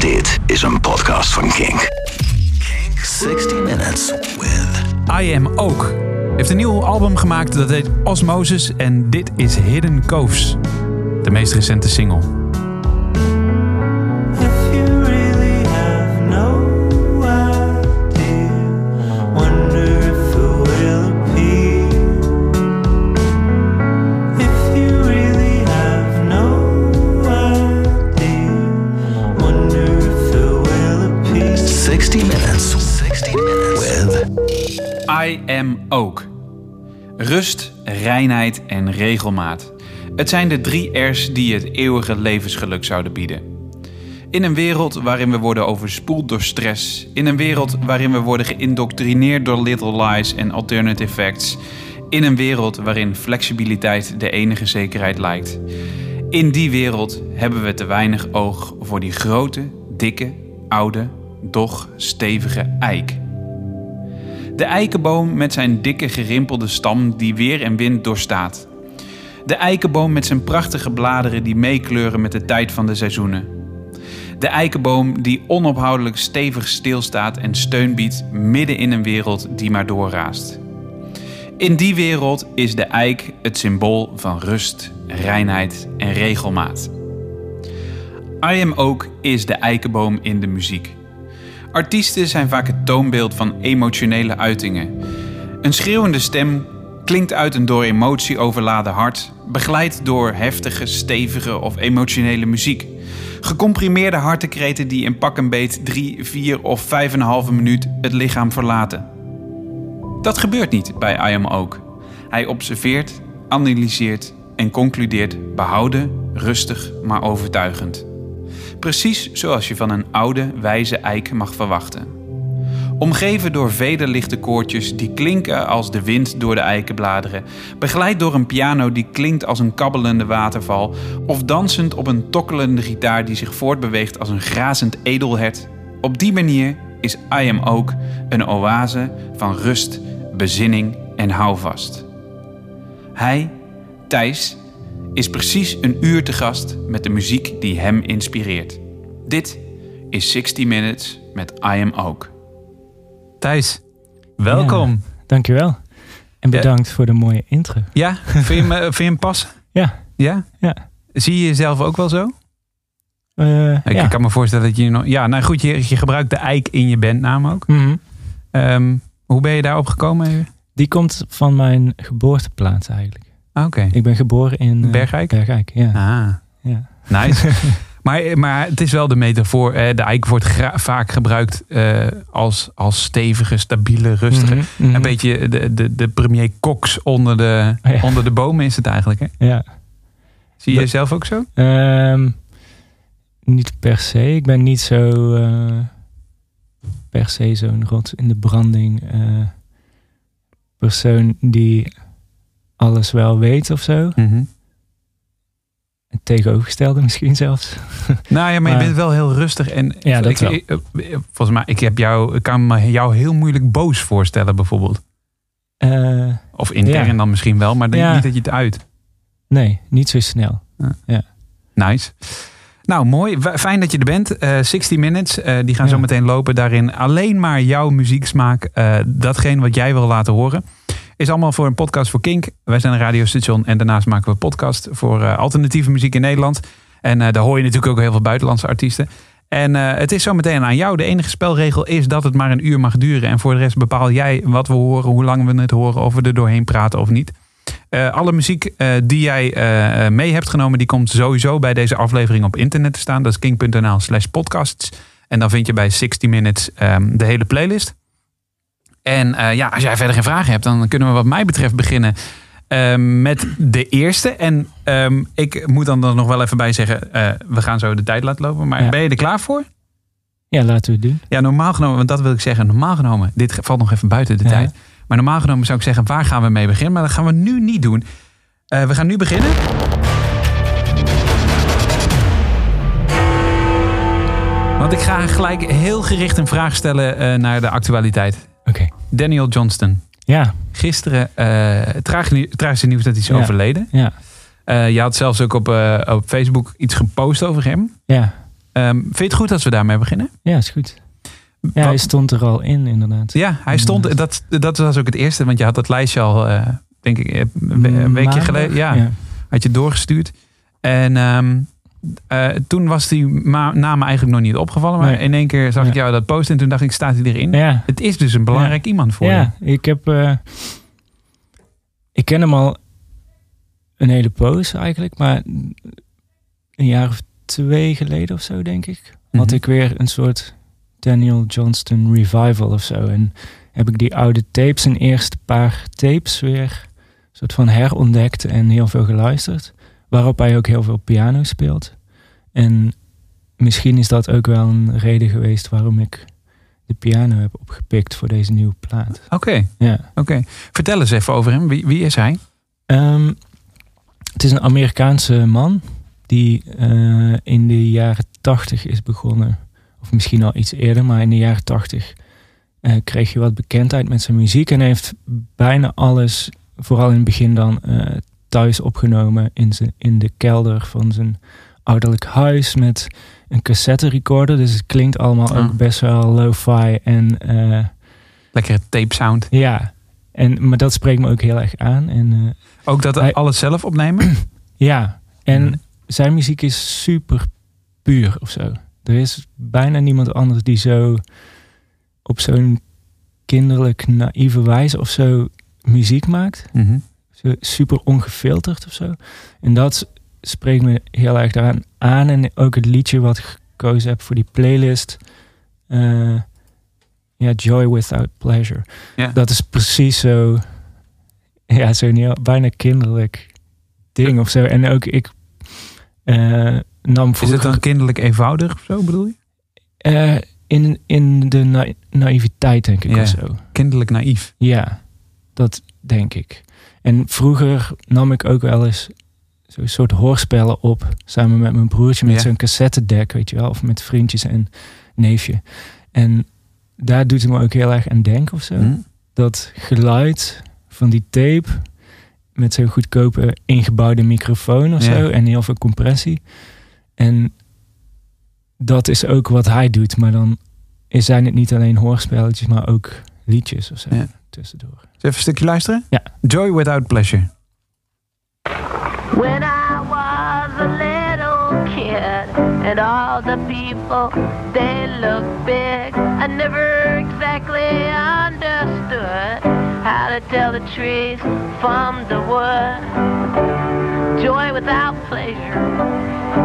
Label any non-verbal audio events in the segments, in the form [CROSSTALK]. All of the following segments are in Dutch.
Dit is een podcast van Kink. Kink 60 Minutes with... I Am Ook heeft een nieuw album gemaakt dat heet Osmosis en dit is Hidden Coves, de meest recente single. I Am Ook. Rust, reinheid en regelmaat. Het zijn de drie R's die het eeuwige levensgeluk zouden bieden. In een wereld waarin we worden overspoeld door stress, in een wereld waarin we worden geïndoctrineerd door little lies en alternative facts, in een wereld waarin flexibiliteit de enige zekerheid lijkt. In die wereld hebben we te weinig oog voor die grote, dikke, oude, doch stevige eik. De eikenboom met zijn dikke gerimpelde stam die weer en wind doorstaat. De eikenboom met zijn prachtige bladeren die meekleuren met de tijd van de seizoenen. De eikenboom die onophoudelijk stevig stilstaat en steun biedt midden in een wereld die maar doorraast. In die wereld is de eik het symbool van rust, reinheid en regelmaat. I Am Ook is de eikenboom in de muziek. Artiesten zijn vaak het toonbeeld van emotionele uitingen. Een schreeuwende stem klinkt uit een door emotie overladen hart, begeleid door heftige, stevige of emotionele muziek. Gecomprimeerde hartekreten die in pak en beet 3, 4 of 5,5 minuut het lichaam verlaten. Dat gebeurt niet bij I Am Ook. Hij observeert, analyseert en concludeert behouden, rustig maar overtuigend. Precies zoals je van een oude, wijze eik mag verwachten. Omgeven door vele lichte koortjes die klinken als de wind door de eikenbladeren, begeleid door een piano die klinkt als een kabbelende waterval, of dansend op een tokkelende gitaar die zich voortbeweegt als een grazend edelhert. Op die manier is I Am Ook een oase van rust, bezinning en houvast. Hij, Thijs, is precies een uur te gast met de muziek die hem inspireert. Dit is 60 Minutes met I Am Ook. Thijs, welkom. Ja, dankjewel. En bedankt voor de mooie intro. Ja, vind, je hem, eh, vind je hem passen? Ja, Ja? ja. Zie je jezelf ook wel zo? Eh, Ik ja. kan me voorstellen dat je nog... Ja, nou goed, je, je gebruikt de eik in je bandnaam ook. Mhm. Ehm, hoe ben je daarop gekomen? even? Die komt van mijn geboorteplaats eigenlijk. Ah, Oké. Ik ben geboren in eh, Bergijk? Bergijk, ja. Ah, ja. nice. [LAUGHS] maar, maar het is wel de metafoor. De eik wordt vaak gebruikt eh, als, als stevige, stabiele, rustige. Mhm, mhm. Een beetje de, de, de premier Cox onder de, Ja. onder de bomen is het eigenlijk. Hè? Ja. Zie je Dat- jezelf ook zo? Ehm, niet per se. Ik ben niet zo eh, per se zo'n rot in de branding persoon die alles wel weet of zo. Het tegenovergestelde misschien zelfs. [LAUGHS] Nou ja, maar je bent wel heel rustig. En Ja, dat ik, wel. ik- volgens mij, ik, heb jou, ik kan me jou heel moeilijk boos voorstellen bijvoorbeeld. Eh, Of intern Ja. dan misschien wel, maar denk Ja. niet dat je het uit. nee, niet zo snel. Nice. Nou, mooi. Fijn dat je er bent. Eh 60 Minutes, eh, die gaan Ja. zo meteen lopen. Daarin alleen maar jouw muzieksmaak, datgene wat jij wil laten horen. Is allemaal voor een podcast voor Kink. Wij zijn een radiostation en daarnaast maken we podcast voor eh, alternatieve muziek in Nederland. En eh, daar hoor je natuurlijk ook heel veel buitenlandse artiesten. En eh, het is zo meteen aan jou. De enige spelregel is dat het maar een uur mag duren. En voor de rest bepaal jij wat we horen, hoe lang we het horen, of we er doorheen praten of niet. Alle muziek die jij mee hebt genomen, die komt sowieso bij deze aflevering op internet te staan. Dat is king.nl slash podcasts. En dan vind je bij 60 Minutes ehm, de hele playlist. En eh, ja, als jij verder geen vragen hebt, dan kunnen we wat mij betreft beginnen ehm, met de eerste. En ehm, ik moet dan er nog wel even bij zeggen, eh, we gaan zo de tijd laten lopen. Maar Ja. ben je er klaar voor? Ja, laten we het doen. Ja, normaal genomen, want dat wil ik zeggen, normaal genomen, dit valt nog even buiten de Ja. tijd. Maar normaal genomen zou ik zeggen, waar gaan we mee beginnen? Maar dat gaan we nu niet doen. Eh, we gaan nu beginnen. Want ik ga gelijk heel gericht een vraag stellen naar de actualiteit. Oké. Daniel Johnston. Ja, Gisteren, uh, tragische nieuws dat hij is Ja. overleden. ja, Eh, je had zelfs ook op, eh, op Facebook iets gepost over hem. ja. Ehm, vind je het goed als we daarmee beginnen? Ja, is goed. Ja, hij stond er al in, inderdaad. Ja, hij stond. Dat, dat was ook het eerste, want je had dat lijstje al, eh, denk ik, eh, een we- een weekje Maandag? geleden. Ja, had je doorgestuurd. En ehm, eh, toen was die naam eigenlijk nog niet opgevallen. Maar Nee. in één keer zag ik jou dat posten en toen dacht ik, staat hij erin? Ja, Het is dus een belangrijk iemand voor ja ik heb... eh, ik ken hem al een hele poos eigenlijk. Maar een jaar of twee geleden of zo, denk ik. je. had Mhm. ik weer een soort Daniel Johnston revival of zo. En heb ik die oude tapes, een eerste paar tapes weer soort van herontdekt en heel veel geluisterd. Waarop hij ook heel veel piano speelt. En misschien is dat ook wel een reden geweest waarom ik de piano heb opgepikt voor deze nieuwe plaat. Oké, Ja. oké. Vertel eens even over hem. Wie, wie is hij? Ehm, het is een Amerikaanse man die eh, in de jaren tachtig is begonnen. Of misschien al iets eerder, maar in de jaren tachtig eh, kreeg je wat bekendheid met zijn muziek. En heeft bijna alles, vooral in het begin dan, eh, thuis opgenomen in, zijn, in de kelder van zijn ouderlijk huis met een cassette recorder. Dus het klinkt allemaal Ah. ook best wel lo-fi en... eh, Lekkere tape sound. ja, en, maar dat spreekt me ook heel erg aan. En eh, Ook dat Hij- alles zelf opnemen? [CLEARS THROAT] ja, en Mhm. zijn muziek is super puur of zo. Er is bijna niemand anders die zo op zo'n kinderlijk naïeve wijze of zo muziek maakt. Mhm. Super ongefilterd of zo. En dat spreekt me heel erg daaraan aan. En ook het liedje wat ik gekozen heb voor die playlist. eh, ja, Joy Without Pleasure. Ja. Dat is precies zo... Ja, zo'n bijna kinderlijk ding of zo. En ook ik eh, nam Is het dan kinderlijk eenvoudig of zo bedoel je? eh, in, in de na- naïviteit, denk ik, Ja. of zo. Kinderlijk naïef. Ja, dat denk ik. En vroeger nam ik ook wel eens zo'n soort hoorspellen op. Samen met mijn broertje met Ja. zo'n cassettedek, weet je wel. Of met vriendjes en neefje. En daar doet het me ook heel erg aan denken of zo. Hm? Dat geluid van die tape met zo'n goedkope ingebouwde microfoon of Ja. zo. En heel veel compressie. En dat is ook wat hij doet. Maar dan zijn het niet alleen hoorspelletjes, maar ook liedjes of zo Ja. Tussendoor. Zullen we even een stukje luisteren? Ja. Joy Without Pleasure. When I was a little kid and all the people they looked big, I never exactly understood how to tell the trees from the wood. Joy without pleasure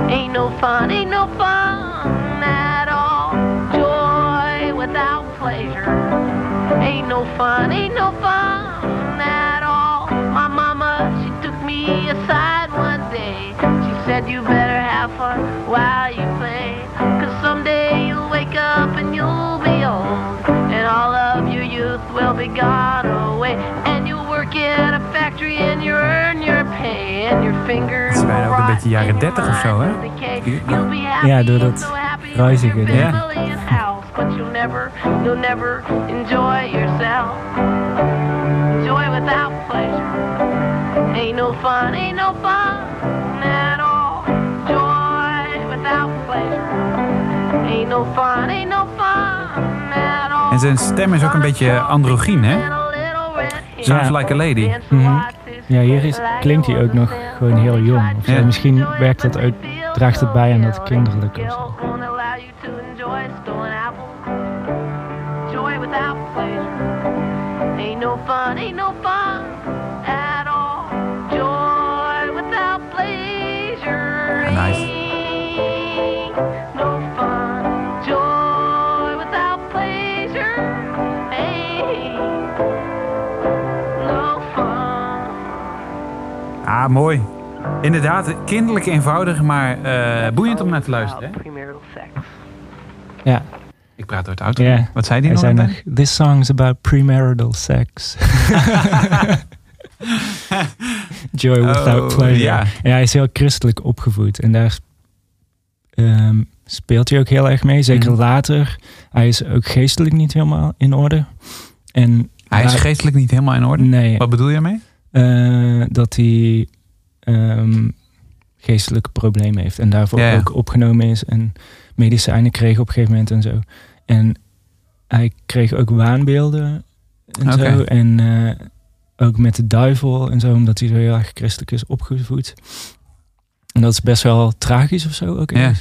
ain't no fun, ain't no fun at all. Joy without pleasure ain't no fun, ain't no fun at all. My mama, she took me aside one day. She said, You better have fun while you play. Cause someday you'll wake up and you'll be old. And all of your youth will be gone away. And you'll work in a factory and you earn your pay. And your fingers Het is bijna will ook een rot beetje jaren and your 30 of zo, hè? mind will decay. You'll be happy Ja, door and dat so happy with ruizige your ding. Ja. But you'll never, you'll never enjoy yourself. Joy without pleasure ain't no fun, ain't no fun at all. Joy without pleasure ain't no fun, ain't no fun at all. En zijn stem is ook een beetje androgyn, hè? Sounds Ja. like a lady. Mhm. Ja, hier is, klinkt hij ook nog gewoon heel jong. Of. Ja. Misschien werkt dat ook, draagt het bij aan dat kinderlijke. No fun, ain't no fun at all. Joy without pleasure Nice. ain't no fun. Joy without pleasure ain't no fun. Ah, mooi. Inderdaad, kinderlijk eenvoudig, maar eh, boeiend om naar te luisteren. Hè? Ik praat door het auto. Wat zei die hij nog? zei nog, this song is about premarital sex. [LAUGHS] Joy without Oh, pleasure. ja. Ja. hij is heel christelijk opgevoed. En daar ehm, speelt hij ook heel erg mee. Zeker Mhm. later. Hij is ook geestelijk niet helemaal in orde. En Hij is geestelijk niet helemaal in orde. Nee, Wat bedoel je ermee? eh, dat hij ehm, geestelijke problemen heeft. En daarvoor ook opgenomen is. En medicijnen kreeg op een gegeven moment en zo. En hij kreeg ook waanbeelden en zo. En eh, ook met de duivel en zo, omdat hij zo heel erg christelijk is opgevoed. En dat is best wel tragisch of zo ook Ja.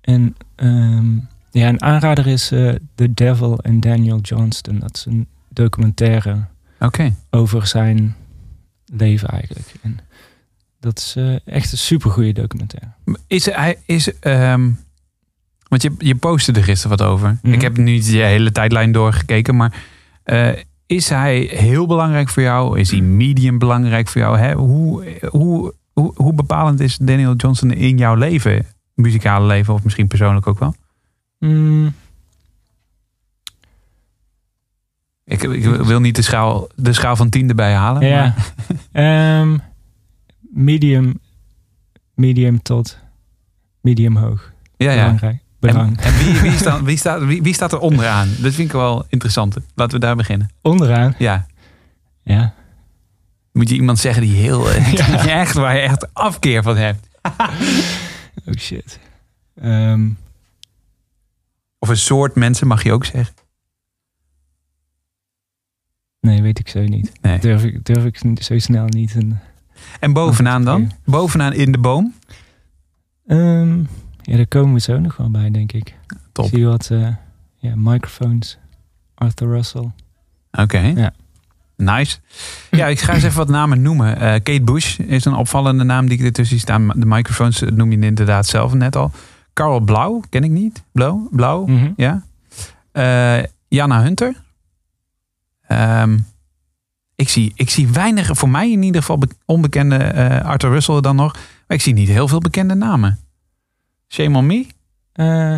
En ehm, ja, een aanrader is eh, The Devil en Daniel Johnston. Dat is een documentaire Oké. over zijn leven eigenlijk. En dat is eh, echt een supergoeie documentaire. Is hij, is, ehm, want je, je postte er gisteren wat over. Mhm. Ik heb nu niet je hele tijdlijn doorgekeken, maar eh, is hij heel belangrijk voor jou? Is hij medium belangrijk voor jou? Hè? Hoe, hoe, hoe, hoe bepalend is Daniel Johnson in jouw leven? Muzikale leven of misschien persoonlijk ook wel? Mm, Ik, ik wil niet de schaal, de schaal van tien erbij halen. ja. Maar, [LAUGHS] Ehm, medium, medium tot medium hoog. ja, ja. Belangrijk. En, wie, wie, staat, wie, staat, wie, wie staat er onderaan? Dat vind ik wel interessant. Laten we daar beginnen. Onderaan. Ja. Ja. Moet je iemand zeggen die heel eh, [LAUGHS] Ja. echt waar je echt afkeer van hebt? [LAUGHS] Oh shit. Ehm, Of een soort mensen mag je ook zeggen. nee, weet ik zo niet. Nee. Durf ik, durf ik zo snel niet. Een, En bovenaan dan? Bovenaan in de boom? Ehm, ja, daar komen we zo nog wel bij, denk ik. Top. Ik zie wat eh, ja, microfoons. Arthur Russell. Oké. Ja. Nice. Ja, ik ga eens even wat namen noemen. Eh, Kate Bush is een opvallende naam die ik ertussen zie staan. De microfoons noem je inderdaad zelf net al. Carl Blauw, ken ik niet. Blauw? Blauw, Mhm. ja. Eh, Jana Hunter. Ehm, ik, zie, ik zie weinig, voor mij in ieder geval, be- onbekende Arthur Russell dan nog. Maar ik zie niet heel veel bekende namen. Shame on me? Eh,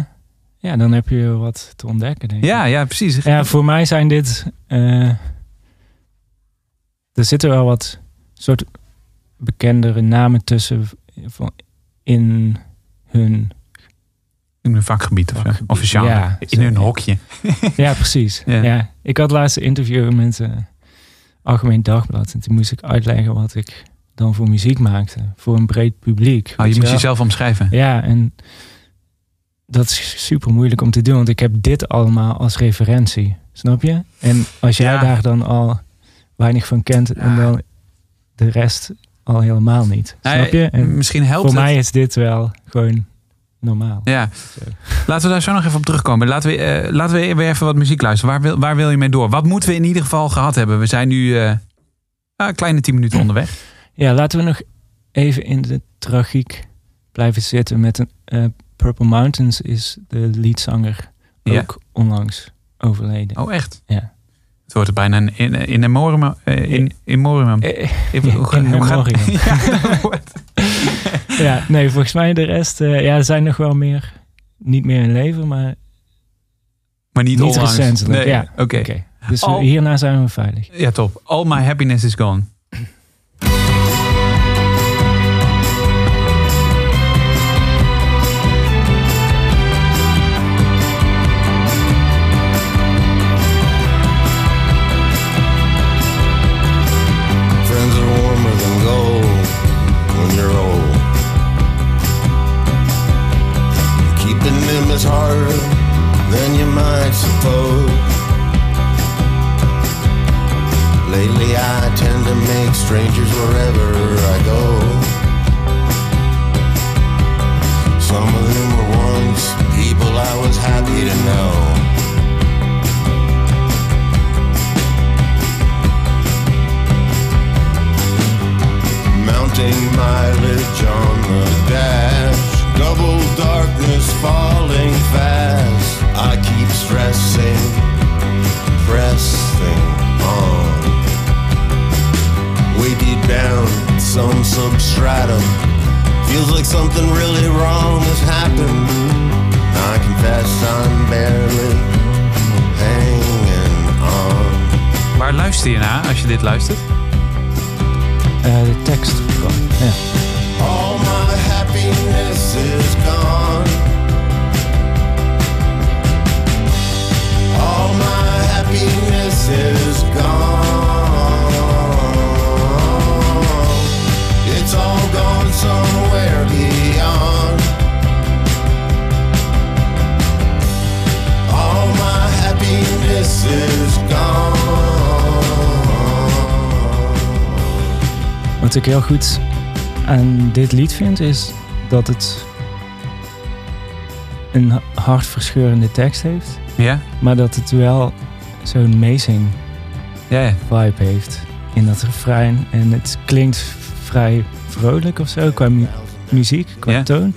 ja, dan heb je wat te ontdekken, denk ik. Ja, ja, precies. Ja, voor mij zijn dit. eh, er zitten wel wat soort bekendere namen tussen van in hun. In hun vakgebied. Vakgebied, of genre. ja, in hun hokje. [LAUGHS] Ja, precies. Ja. ja. Ik had laatst een interview met eh Algemeen Dagblad. En toen moest ik uitleggen wat ik dan voor muziek maakte. Voor een breed publiek. Oh, je moest wel. jezelf omschrijven. Ja, en dat is super moeilijk om te doen, want ik heb dit allemaal als referentie. Snap je? En als jij Ja. daar dan al weinig van kent en dan de rest al helemaal niet. Snap je? En Misschien helpt voor het. mij is dit wel gewoon normaal. Ja. Laten we daar zo nog even op terugkomen. Laten we, eh, laten we weer even wat muziek luisteren. Waar wil, waar wil je mee door? Wat moeten we in ieder geval gehad hebben? We zijn nu eh, ah, een kleine tien minuten onderweg. Ja, laten we nog even in de tragiek blijven zitten met een eh, Purple Mountains is de leadzanger Ja. ook onlangs overleden. Oh, echt? Ja. Het wordt er bijna een in, in memoriam. eh, in, in memoriam. Eh, in memoriam. ja, nee, volgens mij de rest, ja, er zijn nog wel meer, niet meer in leven, maar maar niet, niet recentelijk. Nee, ja, oké. Dus hierna zijn we veilig. Ja, top. All my happiness is gone. luister je naar als je dit luistert? Uh, de tekst gewoon, ja. All my happiness is gone. All my happiness is gone. It's all gone somewhere beyond. All my happiness is gone. Wat ik heel goed aan dit lied vind, is dat het een hartverscheurende tekst heeft. Ja? Maar dat het wel zo'n amazing Ja, vibe heeft in dat refrein. En het klinkt vrij vrolijk of zo, qua mu- muziek, qua Ja. toon.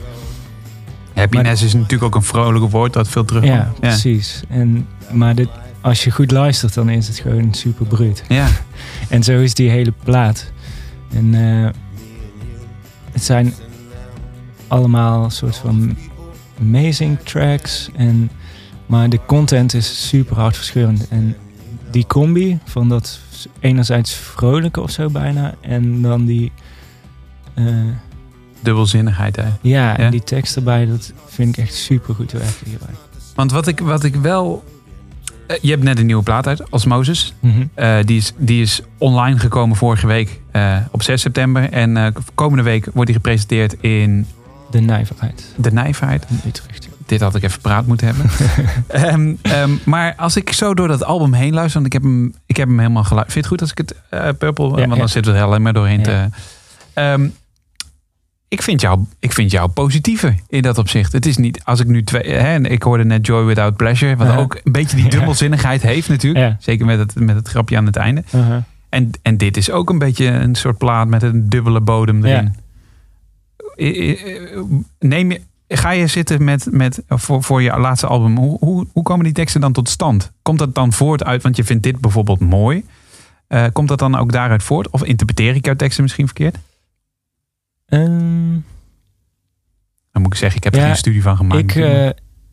Happiness is natuurlijk ook een vrolijke woord dat veel terugkomt. Ja, precies. En, maar dit, als je goed luistert, dan is het gewoon super bruut. Ja. [LAUGHS] En zo is die hele plaat. En eh, het zijn allemaal soort van amazing tracks. En, maar de content is super hartverscheurend. En die combi van dat enerzijds vrolijke of zo bijna. En dan die... eh, Dubbelzinnigheid, hè. ja, Ja. en die tekst erbij, dat vind ik echt super goed werken hierbij. Want wat ik, wat ik wel... eh, je hebt net een nieuwe plaat uit, Osmosis. Mhm. Eh, die, is, die is online gekomen vorige week eh, op 6 september. En komende week wordt die gepresenteerd in De nijverheid De Nijverheid. in Utrecht. Dit had ik even praat moeten hebben. [LAUGHS] Ehm, ehm, maar als ik zo door dat album heen luister, want ik heb hem, ik heb hem helemaal geluisterd. Vind je het goed als ik het Purple, want dan ja. er alleen maar doorheen Ja. te... Ehm, ik vind, jou, ik vind jou positiever in dat opzicht. Het is niet, als ik nu twee... Hè, en ik hoorde net Joy Without Pleasure, wat Ja. ook een beetje die [LAUGHS] Ja. dubbelzinnigheid heeft natuurlijk. Ja. Zeker met het, met het grapje aan het einde. Uh-huh. En, en dit is ook een beetje een soort plaat met een dubbele bodem erin. I- Neem je, ga je zitten met, met voor, voor je laatste album, hoe, hoe, hoe komen die teksten dan tot stand? Komt dat dan voort uit, want je vindt dit bijvoorbeeld mooi. Eh, komt dat dan ook daaruit voort? Of interpreteer ik jouw teksten misschien verkeerd? Ehm, Dan moet ik zeggen, ik heb er Ja, geen studie van gemaakt. ik, eh,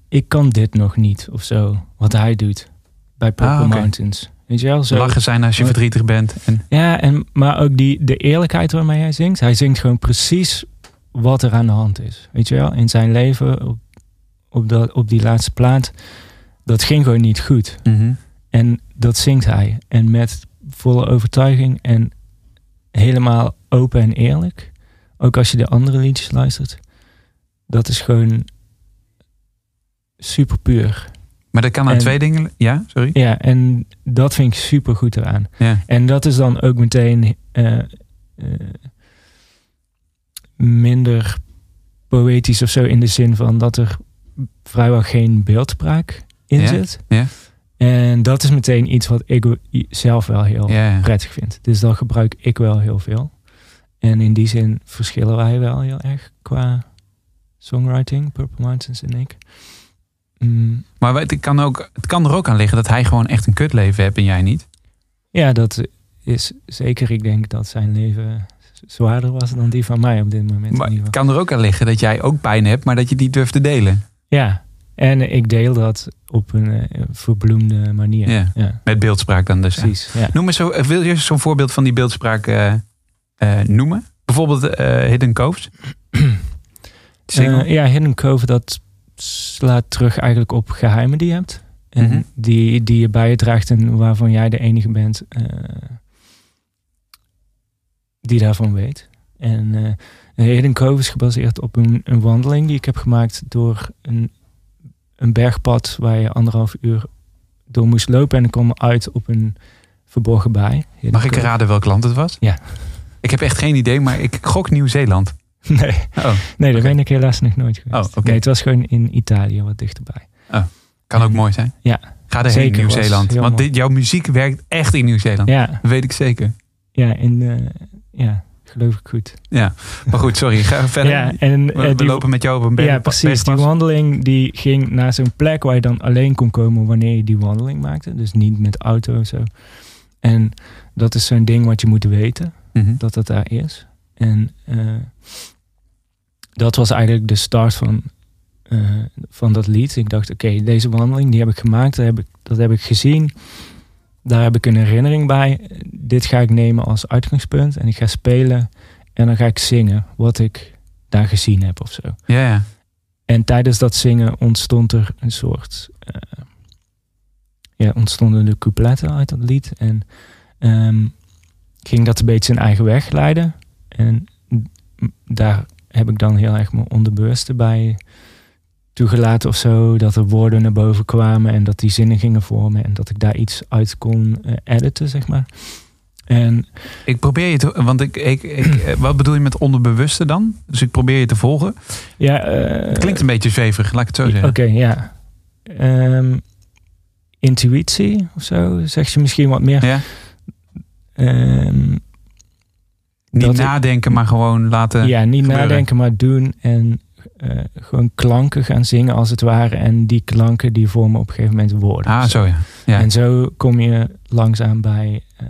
ik kan dit nog niet of zo. Wat hij doet bij Purple Ah. Mountains. Weet je wel? Zo. Lachen zijn als je Oh. verdrietig bent. En, Ja, en, maar ook die, de eerlijkheid waarmee hij zingt. Hij zingt gewoon precies wat er aan de hand is. Weet je wel? In zijn leven, op, op, dat, op die laatste plaat. Dat ging gewoon niet goed. Mhm. En dat zingt hij. En met volle overtuiging en helemaal open en eerlijk. Ook als je de andere liedjes luistert. Dat is gewoon super puur. Maar dat kan aan En- twee dingen. Ja, sorry. Ja, en dat vind ik super goed eraan. Ja. En dat is dan ook meteen eh, eh, minder poëtisch of zo in de zin van dat er vrijwel geen beeldspraak in Ja, zit. ja. En dat is meteen iets wat ik zelf wel heel prettig vind. Dus dat gebruik ik wel heel veel. En in die zin verschillen wij wel heel erg qua songwriting, Purple Mountains en ik. Mm, Maar het kan, ook, het kan er ook aan liggen dat hij gewoon echt een kutleven heeft en jij niet. ja, dat is zeker. Ik denk dat zijn leven zwaarder was dan die van mij op dit moment. Maar het kan er ook aan liggen dat jij ook pijn hebt, maar dat je die durft te delen. Ja, en ik deel dat op een eh, verbloemde manier. Ja. Ja, Met beeldspraak dan dus. precies. Ja. Noem eens zo, wil je zo'n voorbeeld van die beeldspraak eh, noemen? Bijvoorbeeld eh, Hidden Coves? [CLEARS THROAT] Eh, ja, Hidden Cove, dat slaat terug eigenlijk op geheimen die je hebt. En Mhm. die, die je bij je draagt en waarvan jij de enige bent eh, die daarvan weet. En eh Hidden Cove is gebaseerd op een, een wandeling die ik heb gemaakt door een, een bergpad waar je anderhalf uur door moest lopen. En ik kwam uit op een verborgen baai. Hidden Mag ik Cove. raden welk land het was? Ja. Ik heb echt geen idee, maar ik gok Nieuw-Zeeland. Nee, Oh, nee daar ben ik helaas nog nooit geweest. Oh, oké. Nee, het was gewoon in Italië, wat dichterbij. kan ook mooi zijn. Ja. Ga erheen, was Nieuw-Zeeland. Want dit, jouw muziek werkt echt in Nieuw-Zeeland. Ja, Dat weet ik zeker. ja, in, eh, ja, geloof ik goed. Ja, maar goed, sorry. Ga [LAUGHS] verder. Ja, en we, eh, we die, lopen met jou op een berg. ja, precies. Die wandeling die ging naar zo'n plek waar je dan alleen kon komen wanneer je die wandeling maakte. Dus niet met auto of zo. En dat is zo'n ding wat je moet weten, Mhm. dat dat daar is. En eh, dat was eigenlijk de start van, eh, van dat lied. Ik dacht, oké, deze wandeling die heb ik gemaakt, dat heb ik, dat heb ik gezien. Daar heb ik een herinnering bij. Dit ga ik nemen als uitgangspunt en ik ga spelen. En dan ga ik zingen wat ik daar gezien heb of zo. Ja, ja. En tijdens dat zingen ontstond er een soort. eh, ja, ontstonden de coupletten uit dat lied. En ehm, ging dat een beetje zijn eigen weg leiden. En daar heb ik dan heel erg mijn onderbewuste bij toegelaten of zo. Dat er woorden naar boven kwamen en dat die zinnen gingen vormen. En dat ik daar iets uit kon eh, editen, zeg maar. En Ik probeer je te... Want ik, ik, ik, [CLEARS THROAT] eh, wat bedoel je met onderbewuste dan? Dus ik probeer je te volgen. ja... eh, Het klinkt een beetje zweverig, laat ik het zo zeggen. Oké, ja. Ehm, intuïtie of zo, zeg je misschien wat meer. Ja? Ehm, Niet ik- nadenken, maar gewoon laten... ja, niet gebeuren. nadenken, maar doen. En eh, gewoon klanken gaan zingen als het ware. En die klanken die vormen op een gegeven moment woorden. Ah, zo ja. ja. En zo kom je langzaam bij eh,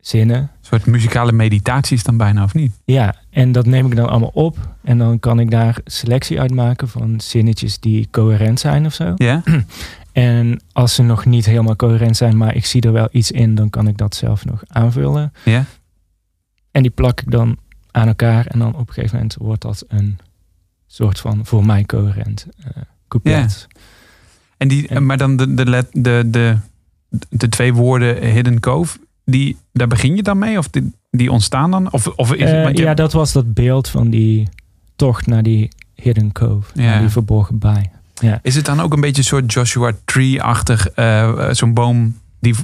zinnen. Een soort muzikale meditatie is dan bijna, of niet? Ja, en dat neem ik dan allemaal op. En dan kan ik daar selectie uitmaken van zinnetjes die coherent zijn of zo. Ja? [CLEARS THROAT] En als ze nog niet helemaal coherent zijn, maar ik zie er wel iets in, dan kan ik dat zelf nog aanvullen. Ja? En die plak ik dan aan elkaar. En dan op een gegeven moment wordt dat een soort van voor mij coherent eh couplet. En die, En- maar dan de, de, let, de, de, de twee woorden Hidden Cove, die, daar begin je dan mee? Of die, die ontstaan dan? Of, of is het, Eh, je- ja, dat was dat beeld van die tocht naar die hidden cove. Ja. Naar die verborgen baai. Is het dan ook een beetje een soort Joshua Tree-achtig, eh, zo'n boom die,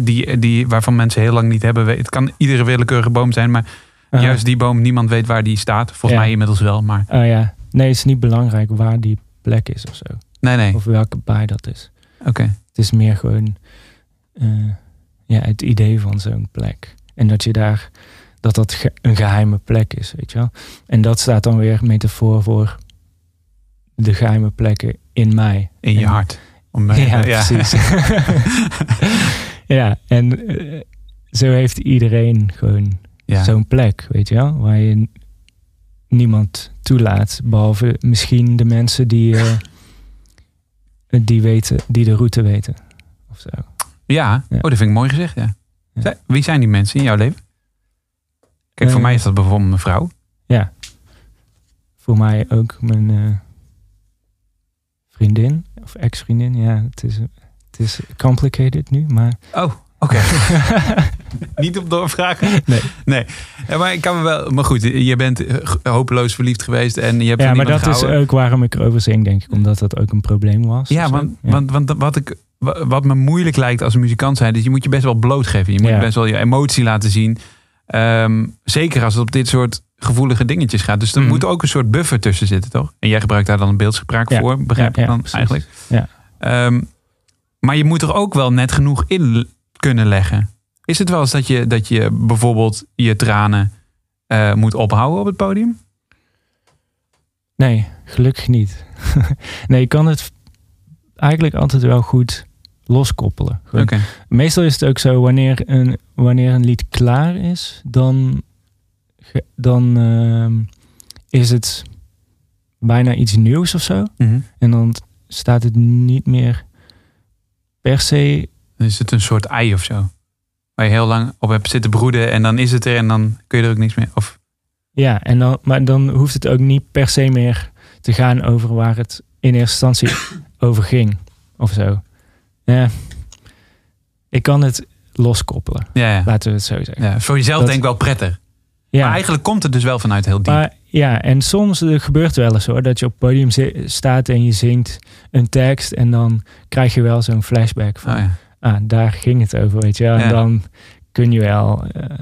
die, die, waarvan mensen heel lang niet hebben? weet- Het kan iedere willekeurige boom zijn, maar Aha. juist die boom, niemand weet waar die staat. Volgens Ja. mij inmiddels wel, maar Oh ja. Nee, het is niet belangrijk waar die plek is of zo. nee, nee. Of welke baai dat is. Oké. Het is meer gewoon eh, ja, het idee van zo'n plek. En dat je daar, dat dat ge- een geheime plek is, weet je wel. En dat staat dan weer metafoor voor de geheime plekken in mij. In je En- hart. Om, [LAUGHS] Ja, precies. [LAUGHS] ja, en eh, zo heeft iedereen gewoon Ja. zo'n plek, weet je wel. Waar je niemand toelaat, behalve misschien de mensen die, eh, [LAUGHS] die, weten, die de route weten. Of zo. Ja, Ja. oh, dat vind ik mooi gezegd, ja. Wie zijn die mensen in jouw leven? Kijk, voor Eh, mij is dat bijvoorbeeld mijn vrouw. Ja. Voor mij ook mijn vriendin of ex-vriendin. Ja, het is, het is complicated nu, maar... Oh, oké. [LAUGHS] Niet op doorvragen? Nee. Nee. Ja, maar ik kan me wel... Maar goed, je bent hopeloos verliefd geweest en je hebt Ja, maar dat is ook waarom ik erover zing, denk ik. Omdat dat ook een probleem was. Ja, want, Want, want wat, ik, wa- wat me moeilijk lijkt als een muzikant zijn... is je moet je best wel blootgeven. Je moet Ja. best wel je emotie laten zien. Ehm, zeker als het op dit soort gevoelige dingetjes gaat. Dus er Mhm. moet ook een soort buffer tussen zitten, toch? En jij gebruikt daar dan een beeldspraak Ja. voor, begrijp Ja, ik dan eigenlijk. Ja. Ehm, maar je moet er ook wel net genoeg in kunnen leggen. Is het wel eens dat je, dat je bijvoorbeeld je tranen eh, moet ophouden op het podium? Nee, gelukkig niet. [LAUGHS] nee, je kan het eigenlijk altijd wel goed loskoppelen. Oké. Meestal is het ook zo, wanneer een, wanneer een lied klaar is, dan, dan ehm, is het bijna iets nieuws of zo. Mhm. En dan staat het niet meer per se. Dan is het een soort ei of zo. Waar je heel lang op hebt zitten broeden en dan is het er en dan kun je er ook niks meer. Of, Ja, en dan, maar dan hoeft het ook niet per se meer te gaan over waar het in eerste instantie over ging. Of zo. Ja. Ik kan het loskoppelen, ja, ja. laten we het zo zeggen. ja, voor jezelf Dat- denk ik wel prettig. Ja. Maar eigenlijk komt het dus wel vanuit heel diep. Maar ja, en soms eh, gebeurt wel eens hoor, dat je op het podium staat en je zingt een tekst en dan krijg je wel zo'n flashback van, Oh, ja. ah, daar ging het over, weet je wel. En dan kun je wel eh,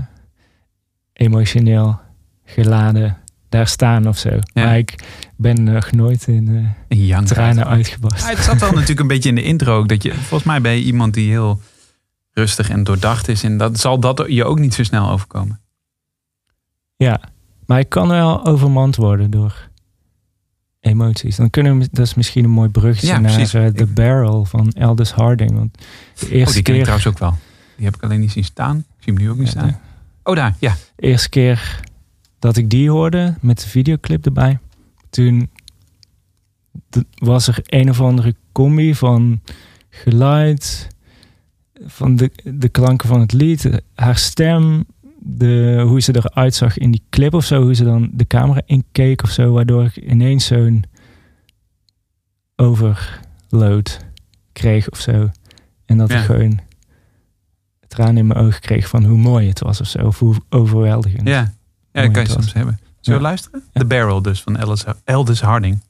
emotioneel geladen daar staan of zo. Maar ik ben nog nooit in eh, Een jank. tranen uitgebarst. Het zat wel natuurlijk een beetje in de intro ook. Dat je, volgens mij ben je iemand die heel rustig en doordacht is. En dat zal dat je ook niet zo snel overkomen. Ja, maar ik kan wel overmand worden door emoties. Dan kunnen we, dat is misschien een mooi bruggetje Ja, naar precies. eh, The Ik- Barrel van Aldous Harding. Want de Oh, eerste die ken ik keer... trouwens ook wel. Die heb ik alleen niet zien staan. Ik zie hem nu ook niet Ja, staan. Oh, daar. Ja. de eerste keer dat ik die hoorde met de videoclip erbij, toen was er een of andere combi van geluid, van de, de klanken van het lied, haar stem, de, hoe ze eruit zag in die clip of zo, hoe ze dan de camera inkeek of zo, waardoor ik ineens zo'n overload kreeg of zo. En dat Ja. ik gewoon tranen in mijn ogen kreeg van hoe mooi het was of zo, of hoe overweldigend. Ja, ja dat kan je was. soms hebben. Zullen we Ja. luisteren? The Barrel dus van Elders Harding.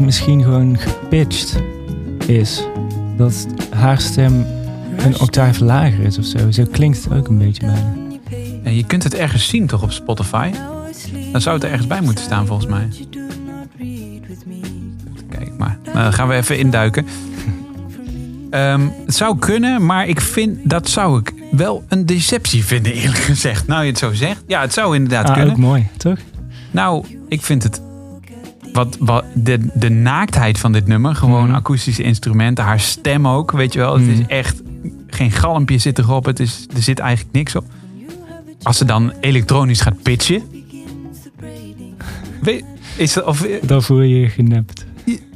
Het misschien gewoon gepitcht is. Dat haar stem een octaaf lager is of zo. Zo klinkt het ook een beetje bijna. En je kunt het ergens zien toch op Spotify? Dan zou het er ergens bij moeten staan volgens mij. Kijk maar. Nou, dan gaan we even induiken. [LAUGHS] Ehm, het zou kunnen, maar ik vind dat zou ik wel een deceptie vinden, eerlijk gezegd. Nou, je het zo zegt. Ja, het zou inderdaad Ah, kunnen. ook mooi, toch? Nou, ik vind het. Wat, wat, de, de naaktheid van dit nummer, gewoon Mhm. akoestische instrumenten, haar stem ook, weet je wel. Het is Mhm. echt. Geen galmpje zit erop, het is, er zit eigenlijk niks op. Als ze dan elektronisch gaat pitchen. Weet, is dat, of, Dan voel je je genept.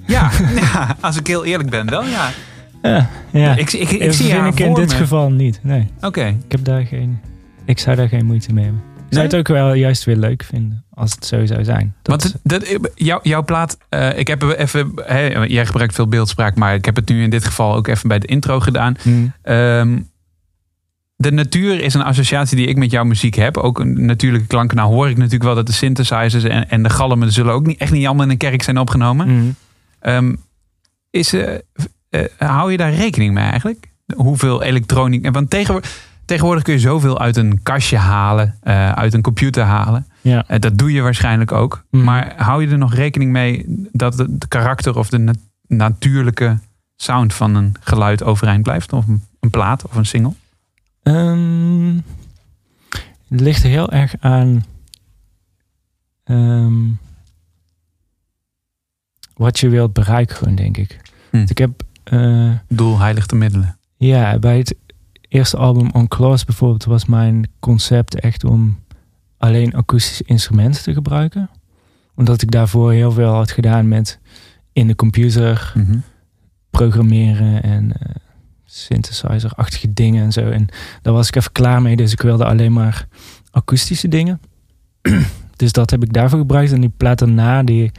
ja, ja, [LAUGHS] als ik heel eerlijk ben, wel ja. Ja, ja. Ik, ik, ik, Eh, zie vind ik in dit me. geval niet. Nee, Oké, ik heb daar geen. Ik zou daar geen moeite mee hebben. Ik zou het ook wel juist weer leuk vinden als het zo zou zijn. Dat want dat, jou, jouw plaat, eh, ik heb even, hè, jij gebruikt veel beeldspraak, maar ik heb het nu in dit geval ook even bij de intro gedaan. Hmm. Ehm, de natuur is een associatie die ik met jouw muziek heb. Ook een natuurlijke klanken. Nou hoor ik natuurlijk wel dat de synthesizers en, en de galmen zullen ook niet, echt niet allemaal in een kerk zijn opgenomen. Ehm, is, eh, eh, hou je daar rekening mee eigenlijk? Hoeveel elektronica... Want tegenwoordig, tegenwoordig kun je zoveel uit een kastje halen. eh, uit een computer halen. Ja. Eh, dat doe je waarschijnlijk ook. Mhm. Maar hou je er nog rekening mee dat het karakter of de na- natuurlijke sound van een geluid overeind blijft? Of een, een plaat of een single? Ehm, het ligt heel erg aan ehm, wat je wilt bereiken, gewoon, denk ik. Hm. Ik heb eh, Doel heiligt de middelen. ja, bij het eerste album On Claws bijvoorbeeld was mijn concept echt om alleen akoestische instrumenten te gebruiken. Omdat ik daarvoor heel veel had gedaan met in de computer Mhm. programmeren en eh, synthesizer-achtige dingen en zo. En daar was ik even klaar mee, dus ik wilde alleen maar akoestische dingen. [CLEARS THROAT] dus dat heb ik daarvoor gebruikt. En die plaat daarna, die,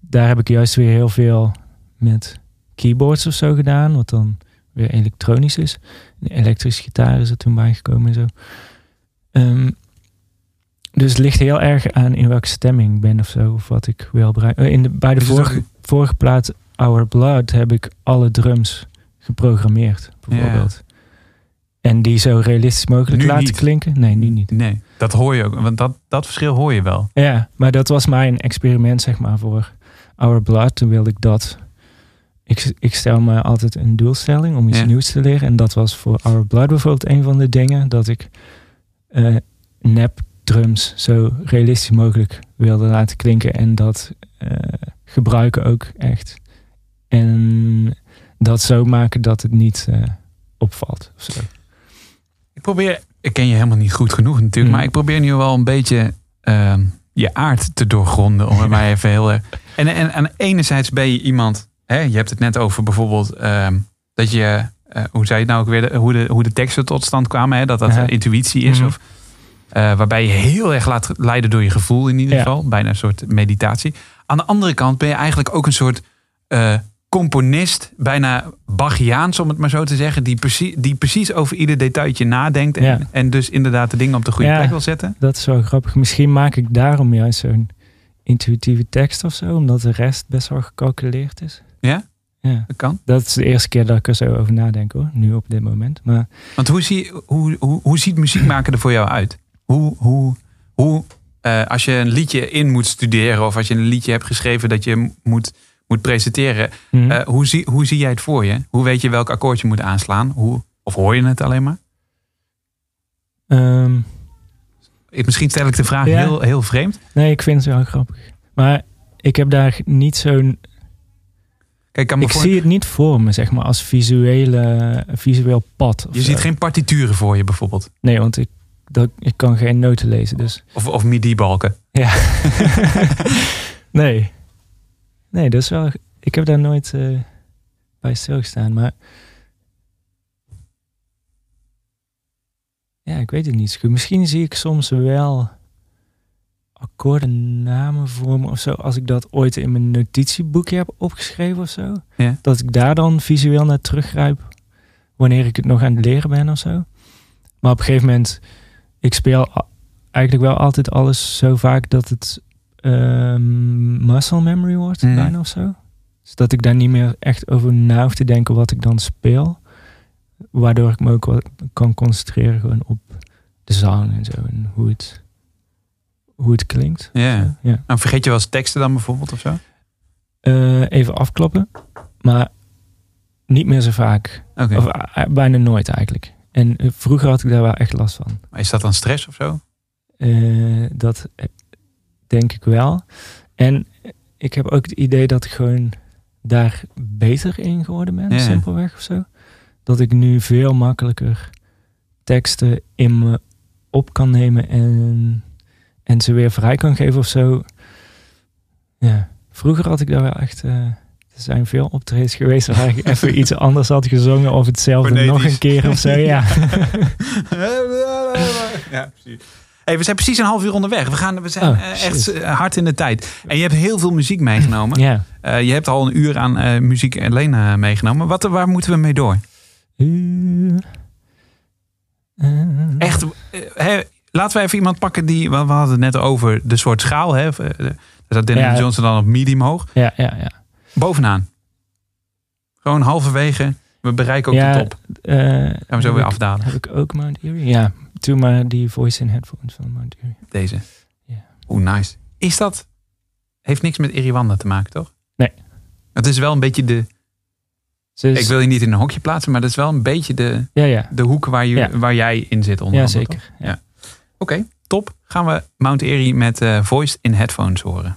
daar heb ik juist weer heel veel met keyboards of zo gedaan, wat dan weer elektronisch is. De elektrische gitaar is er toen bijgekomen en zo. Ehm, dus het ligt heel erg aan in welke stemming ik ben of zo, of wat ik wil bereiken. Eh, In de, bij de het vorige, vorige plaat Our Blood heb ik alle drums geprogrammeerd, bijvoorbeeld. En die zo realistisch mogelijk Nu laten niet. klinken. Nee, nu niet. Nee, dat hoor je ook. Want dat, dat verschil hoor je wel. Ja, maar dat was mijn experiment, zeg maar, voor Our Blood. Toen wilde ik dat. Ik, ik stel me altijd een doelstelling om iets Ja. nieuws te leren. En dat was voor Our Blood bijvoorbeeld een van de dingen. Dat ik eh nep drums zo realistisch mogelijk wilde laten klinken. En dat eh, gebruiken ook echt. En dat zo maken dat het niet eh, opvalt. Of zo. Ik probeer, ik ken je helemaal niet goed genoeg natuurlijk, Mm. maar ik probeer nu wel een beetje ehm, je aard te doorgronden. Om het [LAUGHS] maar even heel erg. En, en aan enerzijds ben je iemand, hè, je hebt het net over bijvoorbeeld ehm, dat je, eh, hoe zei je het nou ook weer, de- hoe, de, hoe de teksten tot stand kwamen, hè, dat dat intuïtie is. Mhm. Of, Eh, waarbij je heel erg laat leiden door je gevoel in ieder Ja. geval. Bijna een soort meditatie. Aan de andere kant ben je eigenlijk ook een soort eh, componist. Bijna Bachiaans om het maar zo te zeggen. Die, precies, die precies over ieder detailtje nadenkt. En, Ja. en dus inderdaad de dingen op de goede Ja. plek wil zetten. Dat is wel grappig. Misschien maak ik daarom juist zo'n intuïtieve tekst of zo. Omdat de rest best wel gecalculeerd is. Ja? Ja. Dat kan. Dat is de eerste keer dat ik er zo over nadenk hoor. Nu op dit moment. Maar Want hoe, zie, hoe, hoe, hoe ziet muziek maken er voor jou uit? Hoe, hoe, hoe eh, als je een liedje in moet studeren of als je een liedje hebt geschreven dat je moet, moet presenteren, hm, eh, hoe, zie, hoe zie jij het voor je? Hoe weet je welk akkoord je moet aanslaan? Hoe, of hoor je het alleen maar? ehm, Ik- Misschien stel ik de vraag Ja. heel, heel vreemd. nee, ik vind het wel grappig. Maar ik heb daar niet zo'n Kijk, ik voor- zie het niet voor me, zeg maar, als visuele, visueel pad. je zo. ziet geen partituren voor je bijvoorbeeld. Nee, want ik, dat, ik kan geen noten lezen, dus... Of, of midi-balken. Ja. [LAUGHS] nee. Nee, dat is wel... Ik heb daar nooit eh, bij stilgestaan, maar... Ja, ik weet het niet zo goed. Misschien zie ik soms wel akkoordennamen voor me of zo. Als ik dat ooit in mijn notitieboekje heb opgeschreven of zo. Ja. Dat ik daar dan visueel naar teruggrijp. Wanneer ik het nog aan het leren ben of zo. Maar op een gegeven moment... Ik speel eigenlijk wel altijd alles zo vaak dat het ehm, muscle memory wordt. Mhm. Bijna of zo. Dus dat ik daar niet meer echt over na hoef te denken wat ik dan speel. Waardoor ik me ook wat kan concentreren gewoon op de zang en zo. En hoe het, hoe het klinkt. Ja. Ja. Nou, vergeet je wel eens teksten dan bijvoorbeeld of zo? Eh, even afkloppen. Maar niet meer zo vaak. Oké. Of eh, bijna nooit eigenlijk. En eh, vroeger had ik daar wel echt last van. Maar Is dat dan stress of zo? Dat denk ik wel. En ik heb ook het idee dat ik gewoon daar beter in geworden ben, Ja. simpelweg of zo. Dat ik nu veel makkelijker teksten in me op kan nemen en, en ze weer vrij kan geven of zo. Ja, vroeger had ik daar wel echt... eh, er zijn veel optredens geweest waar ik [LAUGHS] even iets anders had gezongen of hetzelfde nog een keer of zo. [LAUGHS] Ja. [LAUGHS] ja, precies. Hey, we zijn precies een half uur onderweg. We, gaan, we zijn Oh, eh, echt eh, hard in de tijd. En je hebt heel veel muziek meegenomen. ja. Je hebt al een uur aan muziek alleen meegenomen. Wat, waar moeten we mee door? Echt, laten we even iemand pakken die... We hadden het net over de soort schaal. Hè? Eh, Daar zat Dennis Ja. Johnson dan op medium hoog. Ja, ja, ja. Bovenaan. Gewoon halverwege. We bereiken ook ja, de top. eh, Gaan we zo weer ik- afdalen. Heb ik ook Mount Erie? Ja, doe maar die voice in headphones van Mount Erie. Deze. Ja. Hoe nice. Is dat... Heeft niks met Iriwanda te maken, toch? Nee. Het is wel een beetje de... Ik wil je niet in een hokje plaatsen, maar dat is wel een beetje de, Ja, ja. de hoek waar, je, Ja. waar jij in zit. Onder Ja, zeker. Ja. Oké, top. Gaan we Mount Erie met eh voice in headphones horen.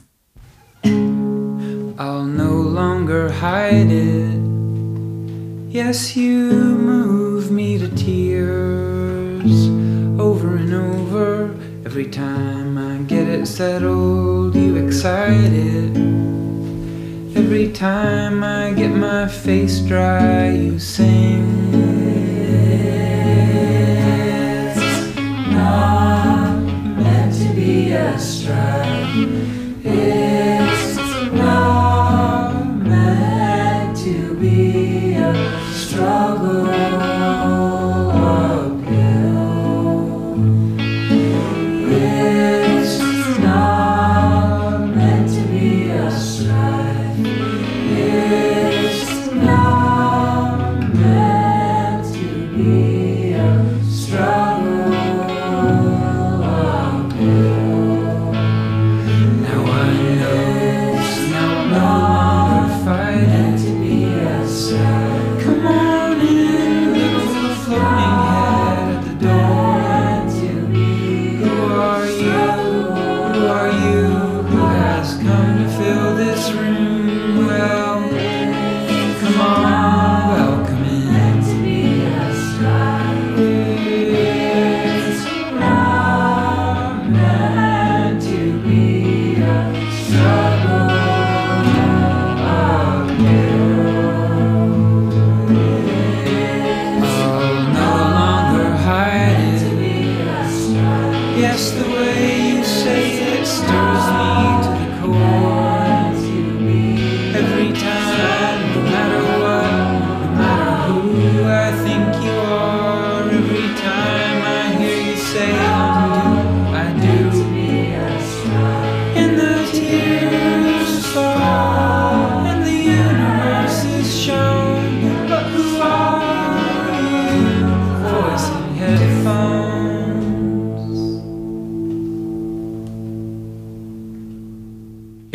I'll no longer hide it. Yes, you move me to tears over and over. Every time I get it settled, you excite it. Every time I get my face dry, you sing. strive.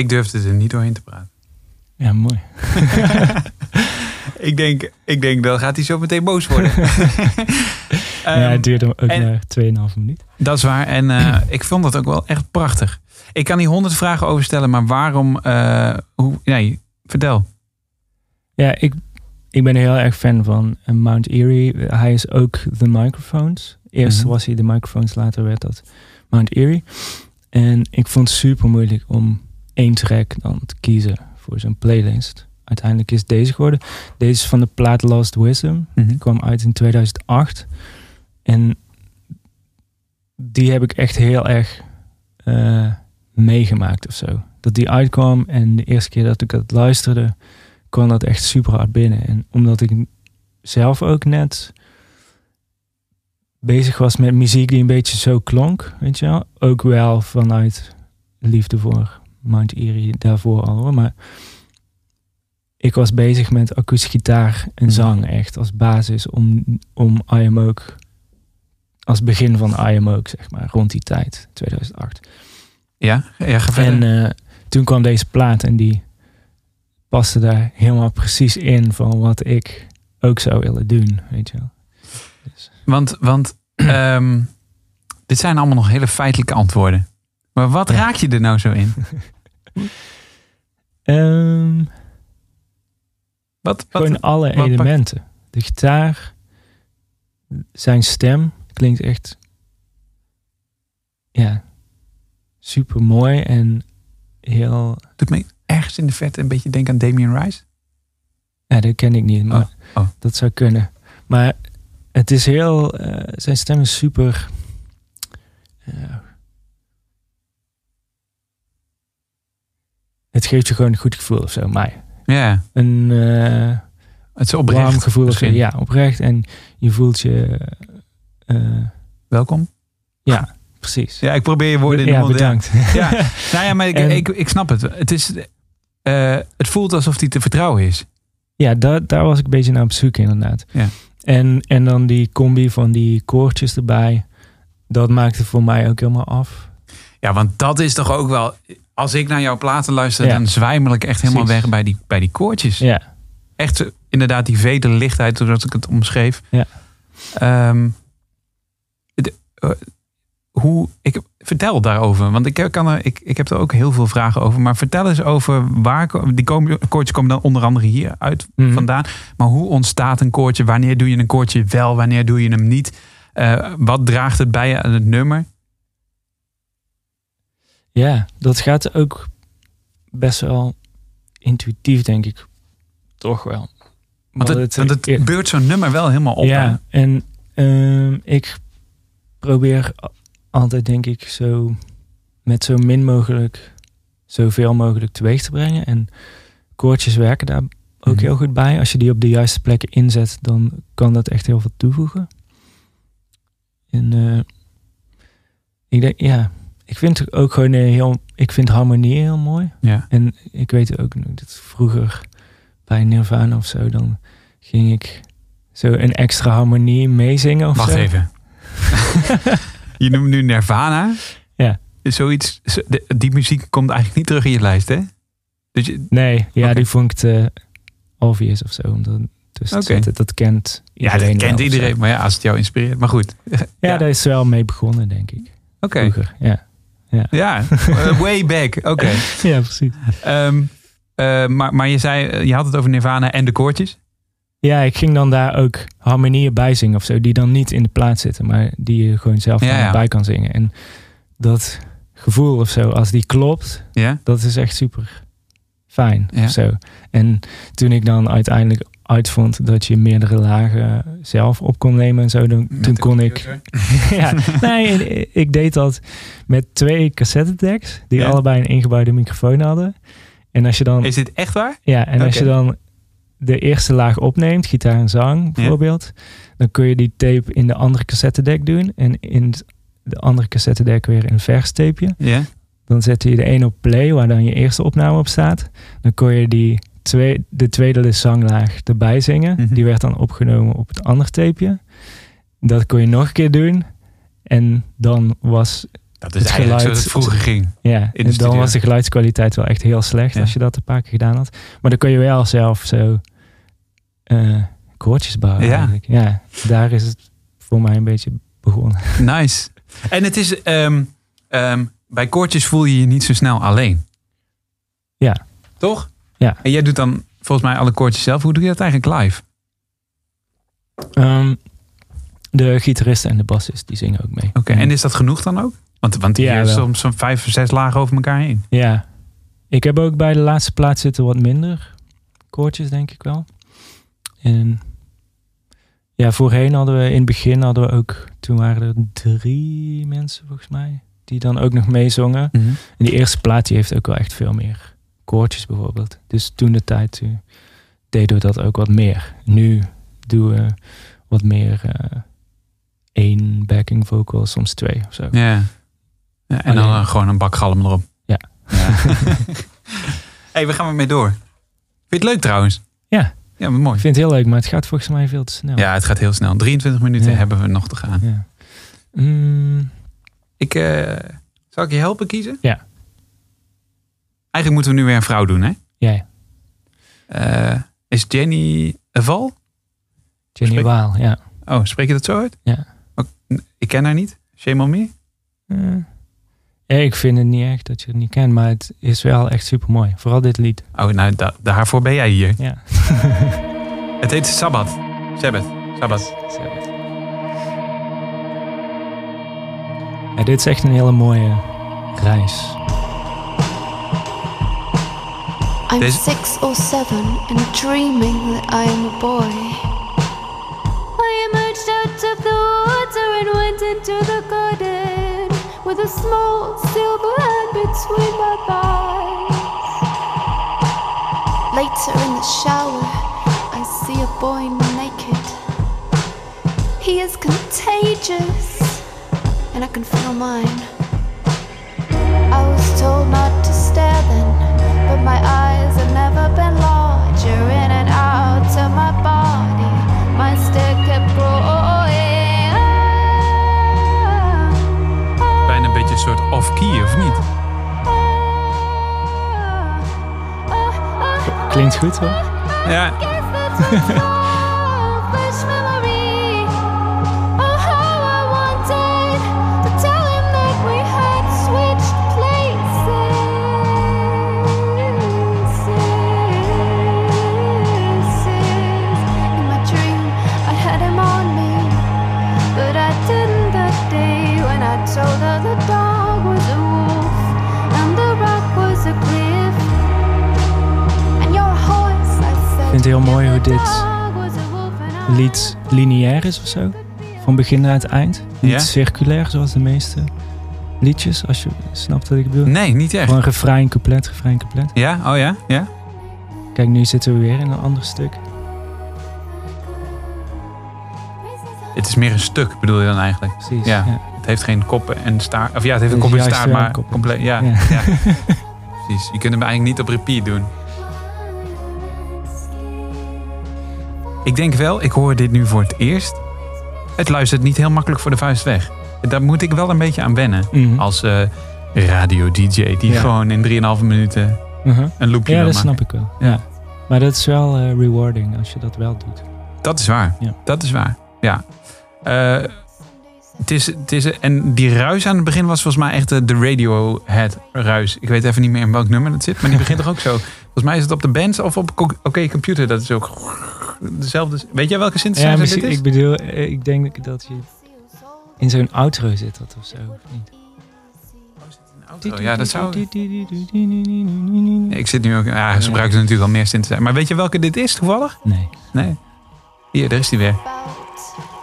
Ik durfde er niet doorheen te praten. Ja, mooi. [LAUGHS] ik, denk, ik denk, dan gaat hij zo meteen boos worden. [LAUGHS] ja, Ehm, het duurde ook en- maar 2,5 minuut. Dat is waar. En eh, [CLEARS THROAT] ik vond dat ook wel echt prachtig. Ik kan hier honderd vragen over stellen, maar waarom... eh, hoe, nee, vertel. Ja, ik, ik ben heel erg fan van eh, Mount Erie. Hij is ook The Microphones. Eerst Mhm. was hij The Microphones, later werd dat Mount Erie. En ik vond het super moeilijk om één track dan te kiezen voor zo'n playlist. Uiteindelijk is deze geworden. Deze is van de plaat Lost Wisdom. Die kwam uit in 2008. En die heb ik echt heel erg eh, meegemaakt of zo. Dat die uitkwam en de eerste keer dat ik het luisterde, kwam dat echt super hard binnen. En omdat ik zelf ook net bezig was met muziek die een beetje zo klonk, weet je wel. Ook wel vanuit liefde voor Mount Erie daarvoor al hoor. Maar ik was bezig met akoestische gitaar en zang echt als basis om, om I Am ook als begin van I Am ook zeg maar rond die tijd 2008 Ja, ja en eh, toen kwam deze plaat en die paste daar helemaal precies in van wat ik ook zou willen doen weet je wel. Dus, Want, want [CLEARS THROAT] ehm, dit zijn allemaal nog hele feitelijke antwoorden. Maar wat Ja. raak je er nou zo in? [LAUGHS] Ehm, Wat, wat, gewoon alle wat pakt- elementen de gitaar zijn stem klinkt echt ja super mooi en heel doet me ergens in de vet een beetje denken aan Damien Rice? Ja, dat ken ik niet, maar Oh, oh. dat zou kunnen. Maar het is heel... eh, zijn stem is super... eh, het geeft je gewoon een goed gevoel of zo, mij. Ja, Een eh het is oprecht. warm gevoel. Of zo. Ja, oprecht. En je voelt je... eh, Welkom. ja, precies. Ja, ik probeer je woorden in de ja, mond. bedankt. Ja, [LAUGHS] nou ja, maar ik, En- ik, ik snap het. Het, is, eh, het voelt alsof hij te vertrouwen is. Ja, daar, daar was ik een beetje naar op zoek inderdaad. Ja. En, en dan die combi van die koortjes erbij. Dat maakte voor mij ook helemaal af. Ja, want dat is toch ook wel... Als ik naar jouw platen luister, Ja. dan zwijmel ik echt helemaal Precies. weg bij die, bij die koortjes. Ja, Echt eh, inderdaad die vele lichtheid, zoals ik het omschreef. Ja. Ehm, de- eh, hoe, ik, vertel daarover, want ik, kan er, ik, ik heb er ook heel veel vragen over. Maar vertel eens over waar... Die koortjes komen dan onder andere hier uit Mhm. vandaan. Maar hoe ontstaat een koortje? Wanneer doe je een koortje wel? Wanneer doe je hem niet? Eh, wat draagt het bij aan het nummer? Ja, dat gaat ook best wel intuïtief, denk ik. Toch wel. Want het, want het beurt zo'n nummer wel helemaal op. Ja, en ehm, ik probeer altijd, denk ik, zo met zo min mogelijk, zoveel mogelijk teweeg te brengen. En koortjes werken daar ook Mhm. heel goed bij. Als je die op de juiste plekken inzet, dan kan dat echt heel veel toevoegen. En eh, ik denk, ja, ik vind ook gewoon een heel, ik vind harmonie heel mooi. Ja. En ik weet ook dat vroeger bij Nirvana of zo, dan ging ik zo een extra harmonie meezingen of Wacht zo. even. [LAUGHS] je noemt nu Nirvana. Ja. Zoiets, die muziek komt eigenlijk niet terug in je lijst, hè? Dus je, Nee, ja, die vond ik te obvious of zo. Om dat tussen te Oké. zetten. Dat kent ja, iedereen dat kent iedereen. Maar ja, als het jou inspireert. Maar goed. Ja, ja. daar is wel mee begonnen, denk ik. Oké. Vroeger, ja. Ja, eh, [LAUGHS] way back. Oké. [LAUGHS] Ja, precies. Ehm, eh, maar, maar je zei, eh, je had het over Nirvana en de koortjes. Ja, ik ging dan daar ook harmonieën bij zingen of zo. Die dan niet in de plaat zitten, maar die je gewoon zelf Ja, dan ja. bij kan zingen. En dat gevoel of zo, als die klopt, Ja. dat is echt super fijn of zo. En toen ik dan uiteindelijk uitvond dat je meerdere lagen zelf op kon nemen en zo, dan, toen kon ik... [LAUGHS] [LAUGHS] ja, nee, ik deed dat met twee cassettedecks die Ja. allebei een ingebouwde microfoon hadden. En als je dan... Is dit echt waar? Ja, en als je dan de eerste laag opneemt, gitaar en zang bijvoorbeeld, dan kun je die tape in de andere cassettedek doen en in de andere cassettedek weer een verstapeje. Ja. Dan zette je de een op play, waar dan je eerste opname op staat. Dan kon je die twee, de tweede zanglaag erbij zingen. Mhm. Die werd dan opgenomen op het andere tapeje. Dat kon je nog een keer doen. En dan was Dat is Het eigenlijk geluid- zoals het vroeger ging. Ja, In de en dan studio. was de geluidskwaliteit wel echt heel slecht Ja. als je dat een paar keer gedaan had. Maar dan kun je wel zelf zo eh koortjes bouwen Ja. eigenlijk. Ja, daar is het voor mij een beetje begonnen. Nice. En het is, ehm, ehm, bij koortjes voel je je niet zo snel alleen. Ja. Toch? Ja. En jij doet dan volgens mij alle koortjes zelf. Hoe doe je dat eigenlijk live? Ehm, de gitarist en de bassist, die zingen ook mee. Oké, en is dat genoeg dan ook? Want, want hier Ja, is soms zo'n vijf, zes lagen over elkaar heen. Ja. Ik heb ook bij de laatste plaat zitten wat minder koortjes, denk ik wel. En ja, voorheen hadden we in het begin hadden we ook, toen waren er drie mensen volgens mij, die dan ook nog meezongen. En die eerste plaat die heeft ook wel echt veel meer koortjes bijvoorbeeld. Dus toen de tijd eh, deden we dat ook wat meer. Nu doen we wat meer eh, één backing vocal, soms twee of zo. Ja. ja en dan Alleen. eh, gewoon een bak galm erop. Ja. [LAUGHS] hey, we gaan ermee door. Vind je het leuk trouwens? Ja. Ja, maar mooi. Ik vind het heel leuk, maar het gaat volgens mij veel te snel. Ja, het gaat heel snel. 23 minuten Ja. hebben we nog te gaan. Ja. Mm, Ik, eh, zal ik je helpen kiezen? Ja. Eigenlijk moeten we nu weer een vrouw doen, hè? ja, Eh, is Jenny Val? Jenny Spreek- Waal, ja. Oh, spreek je dat zo uit? Ja. Oh, ik ken haar niet. Shame on me. Eh, ja, ik vind het niet echt dat je het niet kent, maar het is wel echt super mooi. Vooral dit lied. Oh, nou, da- daarvoor ben jij hier. Ja. [LAUGHS] Het heet Sabbat. Sabbath. Sabbath. ja. Dit is echt een hele mooie reis. I'm Deze- six or seven and dreaming that I am a boy. I emerged out of the water and went into the garden with a small silver hand between my thighs. Later in the shower, I see a boy naked. He is contagious, and I can feel mine. I was told not to stare then, but my eyes have never been larger. In and out of my body, my stare kept growing. Bijna een beetje een soort off-key, of niet? Klinkt goed hoor. Ja. Het heel mooi hoe dit lied lineair is of zo. Van begin naar het eind. Niet circulair zoals de meeste liedjes, als je snapt wat ik bedoel. Nee, niet echt. Gewoon refrein, couplet, refrein, couplet. Ja? Oh ja? Ja? Kijk, nu zitten we weer in een ander stuk. Het is meer een stuk, bedoel je dan eigenlijk? Precies. Ja. ja. Het heeft geen kop en staart. Of ja, het heeft een kop en staart, maar compleet. Ja, Ja. ja. [LAUGHS] Precies. Je kunt hem eigenlijk niet op repeat doen. Ik denk wel, ik hoor dit nu voor het eerst. Het luistert niet heel makkelijk voor de vuist weg. Daar moet ik wel een beetje aan wennen. Mhm. Als eh, radio-dj die Ja. gewoon in 3,5 minuten Mhm. een loopje Ja, dat maken. snap ik wel. Ja. Ja. Maar dat is wel eh, rewarding als je dat wel doet. Dat is waar. Ja. Dat is waar. Ja. Eh, het is, het is, en die ruis aan het begin was volgens mij echt de, de Radiohead ruis. Ik weet even niet meer in welk nummer het zit, maar die begint toch ook zo. [LAUGHS] Volgens mij is het op de band of op Oké Computer. Dat is ook dezelfde. Weet jij welke Ja, synthesizer misschien, dit is? ik bedoel, eh, ik denk dat je in zo'n outro zit dat of zo. Of niet? Oh, ja, dat zou... Ik zit nu ook... Ja, ze gebruiken natuurlijk al meer synthesizer. Maar weet je welke dit is toevallig? Nee. Nee. Hier, daar is die weer.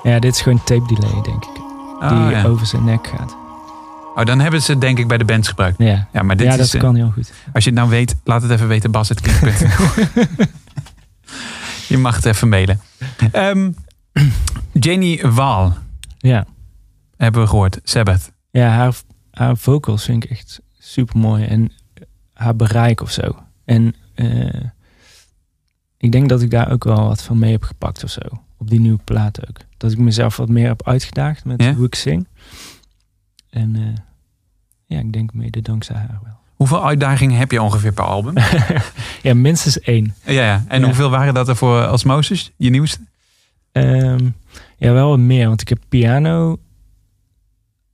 Ja, dit is gewoon tape delay, denk ik. Die Oh, ja. over zijn nek gaat. oh, dan hebben ze het denk ik bij de bands gebruikt. Ja, Ja, maar dit ja is... dat eh, kan heel goed. Als je het nou weet, laat het even weten, Bas. Het klinkt [LAUGHS] [LAUGHS] Je mag het even mailen. Ehm Janie Waal Ja, hebben we gehoord. Sabbath. ja haar, haar vocals vind ik echt super mooi. En haar bereik of zo. En eh, ik denk dat ik daar ook wel wat van mee heb gepakt of zo. Op die nieuwe plaat ook. Dat ik mezelf wat meer heb uitgedaagd met Ja? hoe ik zing. En eh, ja, ik denk mede dankzij haar wel. Hoeveel uitdagingen heb je ongeveer per album? [LAUGHS] Ja, minstens één. ja, ja. En Ja. hoeveel waren dat er voor Osmosis, je nieuwste? Ehm, ja, wel wat meer, want ik heb piano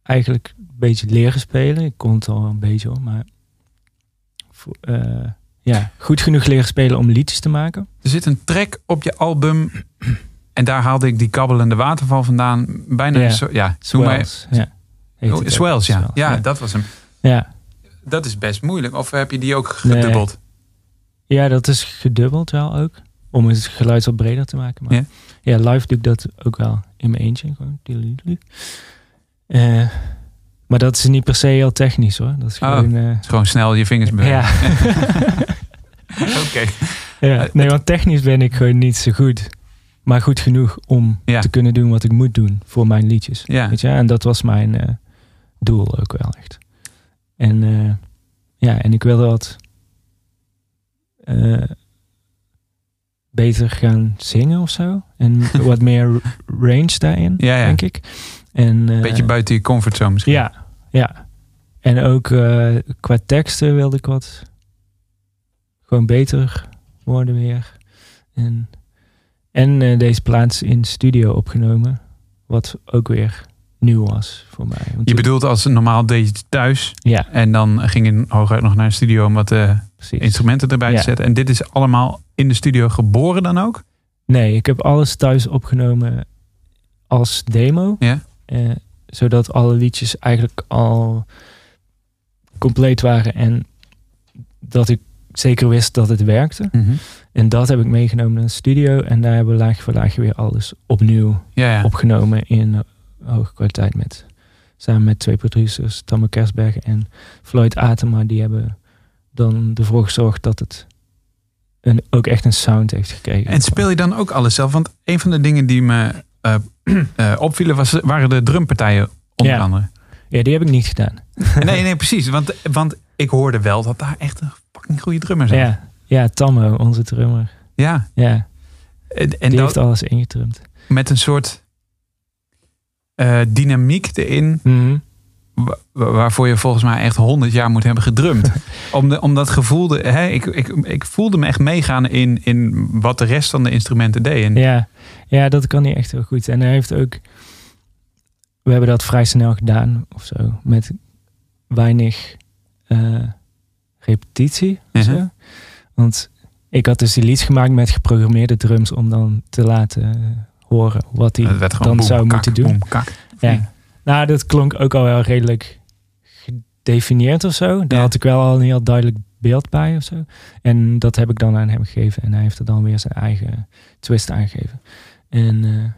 eigenlijk een beetje leren spelen. Ik kon het al een beetje hoor, maar eh, ja, goed genoeg leren spelen om liedjes te maken. Er zit een track op je album. En daar haalde ik die kabbelende waterval vandaan. Bijna Ja. zo, ja. Maar, Swells, ja. Oh. Swells, ja. Swells, ja. dat was hem. ja. Dat is best moeilijk. Of heb je die ook Nee. gedubbeld? Ja, dat is gedubbeld wel ook. Om het geluid wat breder te maken. Maar Ja. ja, live doe ik dat ook wel in mijn eentje. Gewoon. Eh, maar dat is niet per se heel technisch hoor. Dat is Oh. gewoon... eh, is gewoon snel je vingers bewegen. ja. [LAUGHS] Oké. ja. Nee, want technisch ben ik gewoon niet zo goed. Maar goed genoeg om Ja. te kunnen doen wat ik moet doen voor mijn liedjes. Ja. Weet je? En dat was mijn eh, doel ook wel echt. En eh, ja, en ik wilde wat eh, beter gaan zingen of zo. En [LAUGHS] wat meer range daarin, Ja, ja. denk ik. En, eh, Beetje buiten je comfortzone misschien. Ja, ja. En ook qua teksten wilde ik wat gewoon beter worden weer. En, en deze plaats in studio opgenomen, wat ook weer nieuw was voor mij. Want Je bedoelt als normaal deed je het thuis. Ja, En dan ging je hooguit nog naar een studio om wat eh, instrumenten erbij Ja. te zetten. En dit is allemaal in de studio geboren dan ook? Nee, ik heb alles thuis opgenomen als demo. Ja. Eh, zodat alle liedjes eigenlijk al compleet waren en dat ik zeker wist dat het werkte. En dat heb ik meegenomen naar de studio en daar hebben we laagje voor laagje weer alles opnieuw Ja, opgenomen in hoge kwaliteit met samen met twee producers, Tamme Kersberg en Floyd Atema, die hebben dan ervoor gezorgd dat het een, ook echt een sound heeft gekregen. En speel je dan ook alles zelf? Want een van de dingen die me eh, [CLEARS THROAT] opvielen was, waren de drumpartijen onder Ja. andere. Ja, die heb ik niet gedaan. [LAUGHS] Nee, nee, precies. Want, want ik hoorde wel dat daar echt een fucking goede drummer zijn. Ja, ja, Tammo, onze drummer. ja. Ja, En, en die dat heeft alles ingetrumd. met een soort eh, dynamiek erin. Wa- Waarvoor je volgens mij echt honderd jaar moet hebben gedrumd. [LAUGHS] om, de, om dat gevoel. De, hè, ik, ik, ik voelde me echt meegaan in, in wat de rest van de instrumenten deed. En, Ja, ja, dat kan hij echt heel goed. En hij heeft ook... We hebben dat vrij snel gedaan of zo. Met weinig eh, repetitie Mhm. zo. Want ik had dus die lieds gemaakt met geprogrammeerde drums... om dan te laten horen wat hij dan zou kak, moeten doen. kak. Ja. Nou, dat klonk ook al wel redelijk gedefinieerd of zo. Daar Ja. had ik wel al een heel duidelijk beeld bij of zo. En dat heb ik dan aan hem gegeven. En hij heeft er dan weer zijn eigen twist aangegeven. En eh,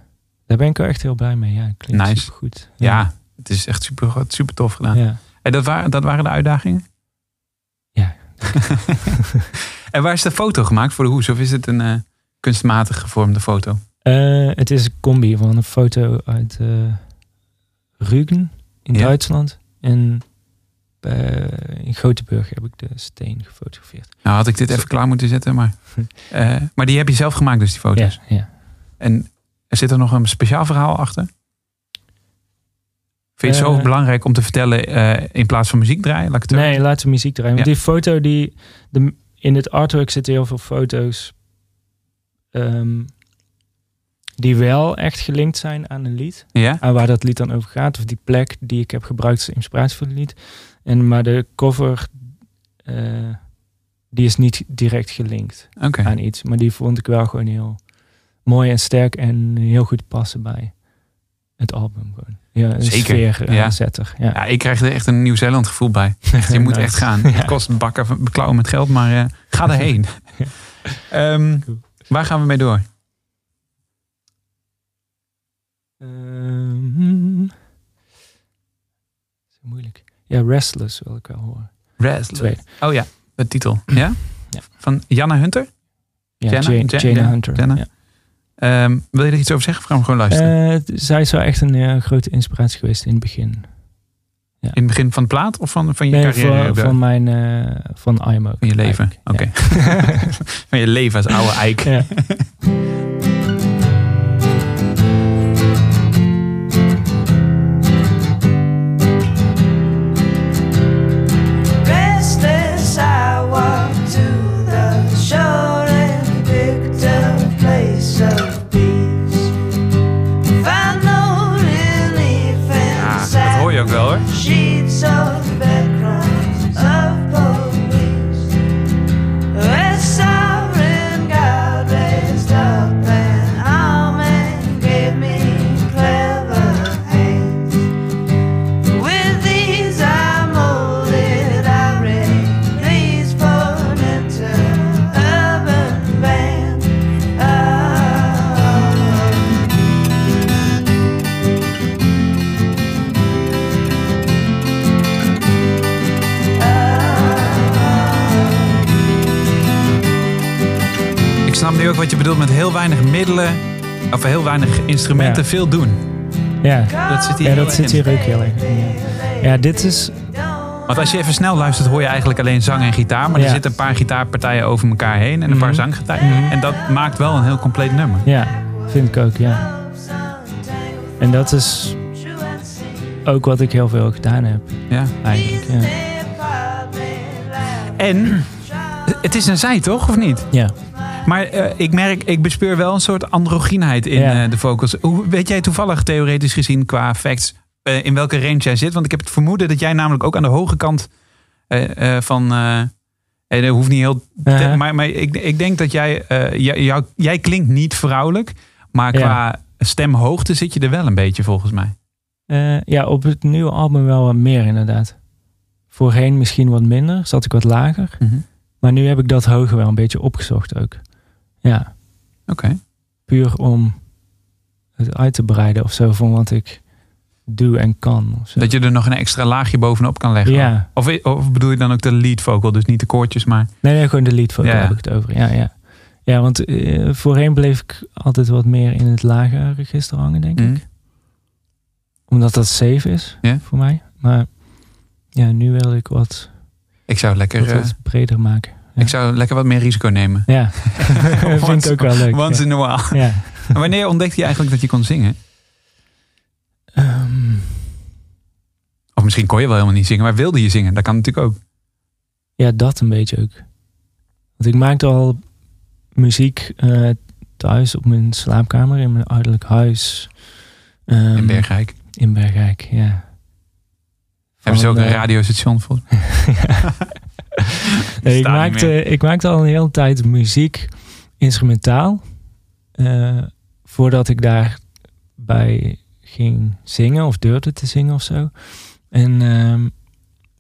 daar ben ik wel echt heel blij mee. Ja, klinkt Nice. supergoed. Ja, het is echt super, super tof gedaan. Ja. En dat waren, dat waren de uitdagingen? Ja. [LAUGHS] en waar is de foto gemaakt voor de hoes? Of is het een eh, kunstmatig gevormde foto? Eh, het is een combi van een foto uit eh Rügen in Ja. Duitsland. En eh, in Gothenburg heb ik de steen gefotografeerd. Nou had ik dit even klaar moeten zetten, maar... [LAUGHS] maar die heb je zelf gemaakt dus, die foto's? Ja, ja. En zit er nog een speciaal verhaal achter? Vind je het zo belangrijk om te vertellen in plaats van muziek draaien? Laat Nee, laten we muziek draaien. Want Ja. die foto, die, de, in het artwork zitten heel veel foto's ehm, die wel echt gelinkt zijn aan een lied. Ja? Aan waar dat lied dan over gaat. Of die plek die ik heb gebruikt als inspiratie voor het lied. En, maar de cover, eh, die is niet direct gelinkt aan iets. Maar die vond ik wel gewoon heel mooi en sterk en heel goed passen bij het album. Gewoon. Ja, Zeker, sfeer eh, ja. zetter. Ja. Ja, ik krijg er echt een Nieuw-Zeeland gevoel bij. [LAUGHS] Echt, je moet Nice. echt gaan. Het kost een bakken van- beklauwen met geld, maar eh, ga erheen. [LAUGHS] Ehm, Cool. waar gaan we mee door? Ehm, is moeilijk. Ja, Restless wil ik wel horen. Restless. Oh ja, de titel. [CLEARS THROAT] Ja? Ja. Van Janna Hunter? Ja, Jenna? Jane, Jen- Jane ja, Hunter. Ja. Ehm, wil je er iets over zeggen? Of gaan we gewoon luisteren? Eh, t- zij is wel echt een eh, grote inspiratie geweest in het begin. in het begin van de plaat of van, van je Nee, carrière? van, van mijn eh, van IMO. Van je leven. Oké. [LAUGHS] van je leven als oude eik. [LAUGHS] wat je bedoelt met heel weinig middelen. Of heel weinig instrumenten, Ja. veel doen. Ja, Dat zit hier ja dat zit hier ook heel erg in. Ja. ja, dit is... Want als je even snel luistert, hoor je eigenlijk alleen zang en gitaar. Maar er zitten een paar gitaarpartijen over elkaar heen en een paar Mhm. zangpartijen. En dat maakt wel een heel compleet nummer. Ja, vind ik ook, ja. En dat is ook wat ik heel veel gedaan heb, Ja. eigenlijk. Ja. En het is een zij, toch? Of niet? ja. Maar eh, ik merk, ik bespeur wel een soort androgynheid in Ja. eh, de vocals. Hoe, weet jij toevallig theoretisch gezien qua facts eh, in welke range jij zit? Want ik heb het vermoeden dat jij namelijk ook aan de hoge kant van... en dat hoeft niet heel... Uh-huh. maar maar ik, ik denk dat jij... jou, jij klinkt niet vrouwelijk. Maar Ja. qua stemhoogte zit je er wel een beetje volgens mij. Ja, op het nieuwe album wel wat meer inderdaad. Voorheen misschien wat minder, zat ik wat lager. Maar nu heb ik dat hoger wel een beetje opgezocht ook. Ja, Oké. puur om het uit te breiden of zo van wat ik doe en kan. Dat je er nog een extra laagje bovenop kan leggen. Ja. Of, of bedoel je dan ook de lead vocal? Dus niet de koortjes, maar... Nee, nee, gewoon de lead vocal Ja, heb ik het over. Ja, ja. ja want eh, voorheen bleef ik altijd wat meer in het lage register hangen, denk Mhm. ik. Omdat dat safe is Ja. voor mij. Maar ja, nu wil ik wat, Ik zou lekker... wat, eh, wat breder maken. Ja. Ik zou lekker wat meer risico nemen. Ja, [LAUGHS] vind Once- ik ook wel leuk. Once ja. in a while. Ja. En Wanneer ontdekte je eigenlijk dat je kon zingen? Ehm, Of misschien kon je wel helemaal niet zingen, maar wilde je zingen? Dat kan natuurlijk ook. ja, dat een beetje ook. Want ik maakte al muziek eh, thuis op mijn slaapkamer in mijn ouderlijk huis. Ehm, In Bergijk. In Bergijk, ja. Hebben ze ook een eh, radiostation voor? [LAUGHS] [LAUGHS] [LAUGHS] Nee, ik, maakte, ik maakte al een hele tijd muziek instrumentaal. eh, voordat ik daarbij ging zingen of durfde te zingen of zo. En ehm,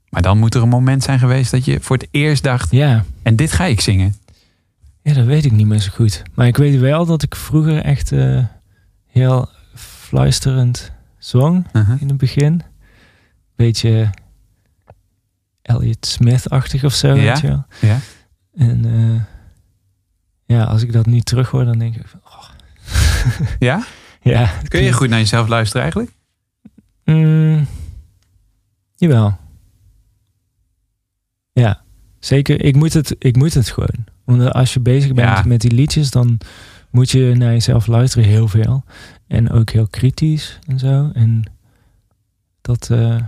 Maar dan moet er een moment zijn geweest dat je voor het eerst dacht... ja, En dit ga ik zingen. ja, dat weet ik niet meer zo goed. Maar ik weet wel dat ik vroeger echt eh, heel fluisterend zong Uh-huh. in het begin. Beetje Elliot Smith-achtig of zo, Ja, weet je wel. ja. En eh, ja, als ik dat nu terug hoor, dan denk ik van, oh. [LAUGHS] Ja? ja. Kun je goed naar jezelf luisteren eigenlijk? Mm, jawel. Ja, zeker. Ik moet het, ik moet het gewoon. Want als je bezig bent Ja. met die liedjes, dan moet je naar jezelf luisteren heel veel. En ook heel kritisch en zo. En dat eh,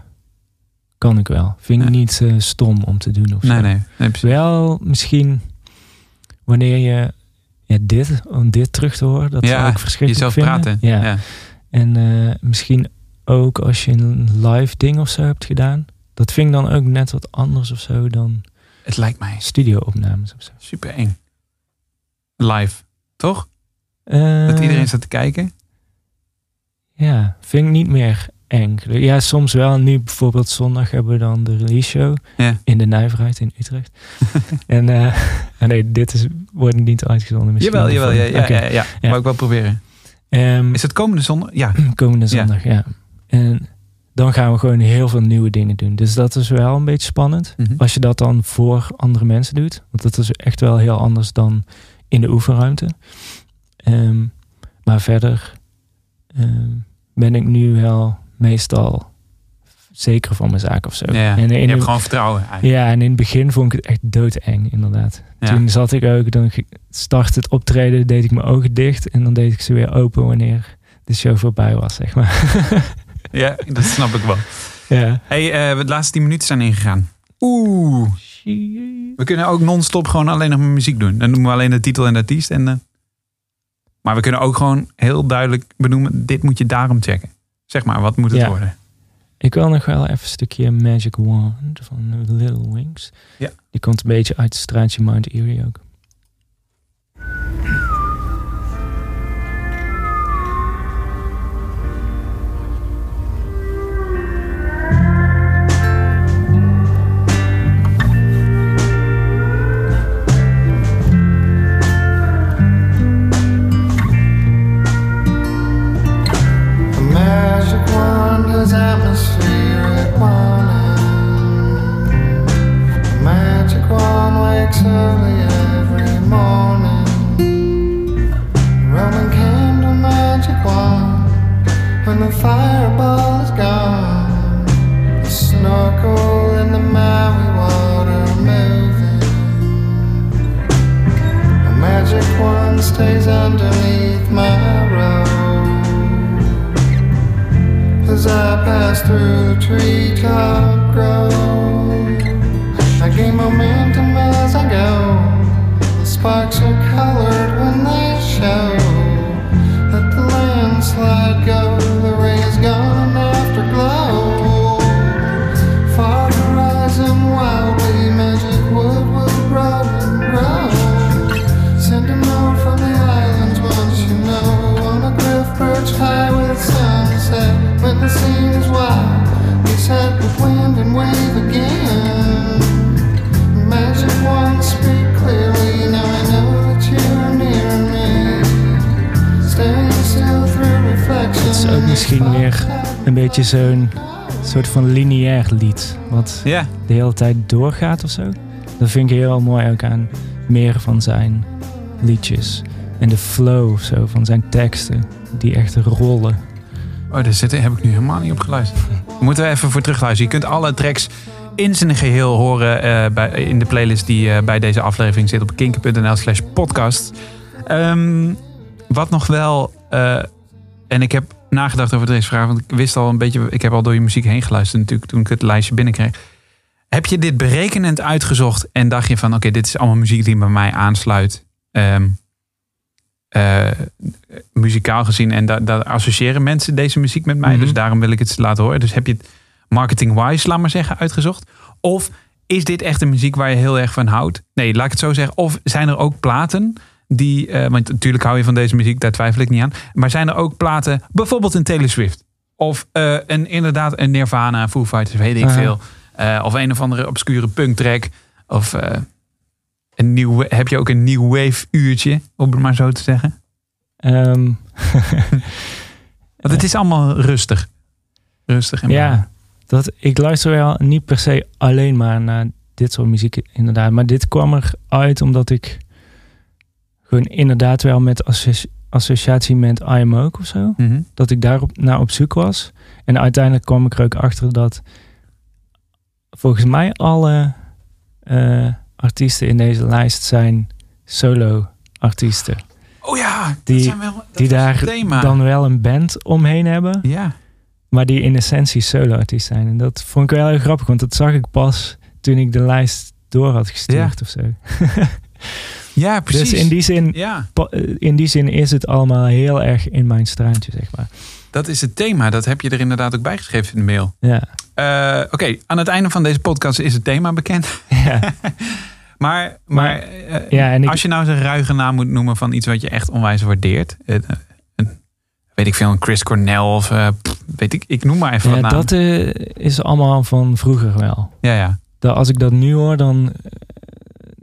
kan ik wel. Vind ik niet eh, stom om te doen of zo. Nee, nee. nee precies. Wel misschien wanneer je ja, dit, om dit terug te horen, dat zou ja, ik verschrikkelijk jezelf vinden. praten. Ja. Ja. En eh, misschien ook als je een live ding of zo hebt gedaan. Dat vind ik dan ook net wat anders of zo dan Het lijkt mij studio-opnames of zo. super eng. Live, toch? Eh, Dat iedereen staat te kijken. Ja, vind ik niet meer eng. Ja, soms wel. Nu bijvoorbeeld zondag hebben we dan de release show Ja. in de Nijverheid in Utrecht. [LAUGHS] en eh, [LAUGHS] nee, dit is, wordt niet uitgezonden misschien. Jawel, jawel. Ja, ja, ja, ja. Ja. Wou ik wel proberen. Ehm, Is het komende zondag? Ja. [CLEARS THROAT] komende zondag, ja. En dan gaan we gewoon heel veel nieuwe dingen doen. Dus dat is wel een beetje spannend. Mhm. Als je dat dan voor andere mensen doet. Want dat is echt wel heel anders dan in de oefenruimte. Ehm, maar verder ehm, ben ik nu wel meestal zeker van mijn zaak of zo. Ja. En Je in hebt het- gewoon vertrouwen eigenlijk. ja, en in het begin vond ik het echt doodeng, inderdaad. Ja. Toen zat ik ook, dan startte het optreden, deed ik mijn ogen dicht en dan deed ik ze weer open wanneer de show voorbij was, zeg maar. [LAUGHS] Ja, dat snap ik wel. ja. hey, eh, de laatste tien minuten zijn ingegaan. Oeh. We kunnen ook non-stop gewoon alleen nog muziek doen. Dan doen we alleen de titel en de artiest. En, maar we kunnen ook gewoon heel duidelijk benoemen, dit moet je daarom checken. Zeg maar, wat moet het Ja. worden? Ik wil nog wel even een stukje Magic Wand van Little Wings. Ja. Die komt een beetje uit het straatje Mount Erie ook. Zo'n soort van lineair lied. Wat Ja, de hele tijd doorgaat of zo. Dat vind ik heel mooi ook aan meer van zijn liedjes. En de flow of zo van zijn teksten. Die echt rollen. Oh, daar zit, heb ik nu helemaal niet op geluisterd. [LAUGHS] We moeten er even voor terugluisteren. Je kunt alle tracks in zijn geheel horen eh, bij, in de playlist die eh, bij deze aflevering zit op kinker.nl slash podcast. Ehm, wat nog wel, eh, en ik heb nagedacht over deze vraag, want ik wist al een beetje, ik heb al door je muziek heen geluisterd natuurlijk toen ik het lijstje binnenkreeg. Heb je dit berekenend uitgezocht en dacht je van oké, dit is allemaal muziek die bij mij aansluit? Ehm, eh, muzikaal gezien. En daar daar associëren mensen deze muziek met mij. Mhm. Dus daarom wil ik het laten horen. Dus heb je het marketing-wise, laat maar zeggen, uitgezocht? Of is dit echt een muziek waar je heel erg van houdt? Nee, laat ik het zo zeggen. Of zijn er ook platen die... eh, want natuurlijk hou je van deze muziek, daar twijfel ik niet aan. Maar zijn er ook platen, bijvoorbeeld een Taylor Swift... Of eh, een, inderdaad een Nirvana, Foo Fighters, weet ik veel. Eh, of een of andere obscure punktrack. Of eh, een nieuw, heb je ook een nieuw wave uurtje, om het maar zo te zeggen? Ehm, [LAUGHS] Want het is allemaal rustig. Rustig en ja, dat, ik luister wel niet per se alleen maar naar dit soort muziek inderdaad. Maar dit kwam eruit omdat ik gewoon inderdaad wel met associ- associatie met I Am Ook of zo. Mhm. dat ik daarop naar op zoek was. En uiteindelijk kwam ik er ook achter dat volgens mij alle eh, artiesten in deze lijst zijn solo-artiesten. Oh ja, dat Die- zijn wel, dat Die daar dan wel een band omheen hebben, Ja, maar die in essentie solo-artiest zijn. En dat vond ik wel heel grappig, want dat zag ik pas toen ik de lijst door had gestuurd of zo. [LAUGHS] ja, precies. Dus in die, zin, Ja, eh, in die zin is het allemaal heel erg in mijn straatje, zeg maar. dat is het thema. Dat heb je er inderdaad ook bijgeschreven in de mail. Ja, Eh, Oké, aan het einde van deze podcast is het thema bekend. ja. [LAUGHS] Maar, maar eh, ja en ik, als je nou eens een ruige naam moet noemen van iets wat je echt onwijs waardeert. een, weet ik veel, een Chris Cornell of weet ik, ik noem maar even ja, wat namen. dat is allemaal van vroeger wel. Ja, ja. Dat als ik dat nu hoor, dan.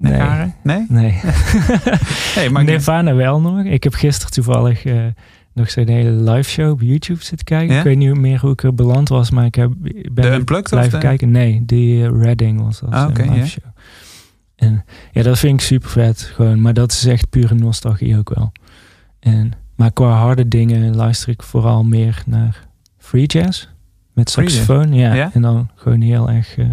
Eh, Nee? Nee. Nee? Nee. Nee, Nirvana wel nog. Ik heb gisteren toevallig eh, nog zo'n hele live show op YouTube zitten kijken. Ja? Ik weet niet meer hoe ik er beland was, maar ik heb, ben de blijven kijken. Nee, die eh, Redding was dat. Ah, oké, live show. En ja, dat vind ik super vet. Gewoon. Maar dat is echt pure nostalgie ook wel. En, maar qua harde dingen luister ik vooral meer naar free jazz. Met saxofoon, ja. Ja? En dan gewoon heel erg... eh,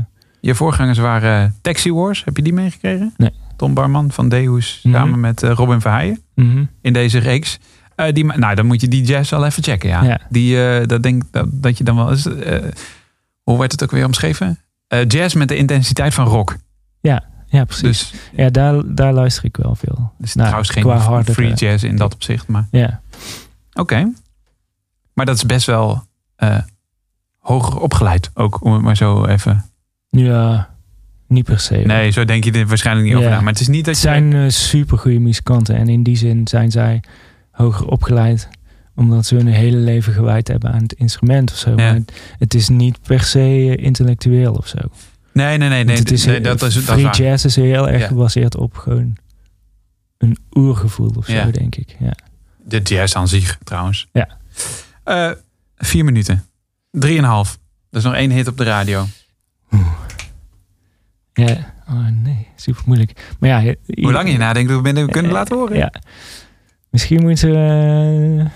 Je voorgangers waren Taxi Wars. Heb je die meegekregen? Nee. Tom Barman van Deus Mhm. samen met eh, Robin Verheijen mhm. in deze reeks. Eh, die, nou, dan moet je die jazz wel even checken, ja. Ja. Die, eh, dat denk dat, dat je dan wel eens... hoe werd het ook weer omschreven? Jazz met de intensiteit van rock. Ja, precies. Dus Ja, daar, daar luister ik wel veel. is Nou, trouwens geen qua hardere- free jazz in dat opzicht. Maar Ja, oké. Maar dat is best wel hoger opgeleid ook, om het maar zo even... ja niet per se. hoor. Nee, zo denk je er waarschijnlijk niet over na. Maar het is niet dat Het je... zijn eh, super goede muzikanten. En in die zin zijn zij hoger opgeleid. Omdat ze hun hele leven gewijd hebben aan het instrument of zo. Ja. Maar het, is niet per se eh, intellectueel of zo. Nee, nee, nee. nee, het is, nee dat is, dat is free jazz is heel erg Ja. gebaseerd op gewoon een oergevoel of zo, denk ik. Ja. De jazz aan zich, trouwens. Ja. Eh, vier minuten. Drieënhalf. Dat is nog één hit op de radio. Ja. Oh nee, super moeilijk. Maar ja, je- Hoe lang je nadenkt, we binnen kunnen Eh, laten horen. Ja. Misschien moeten we... eh,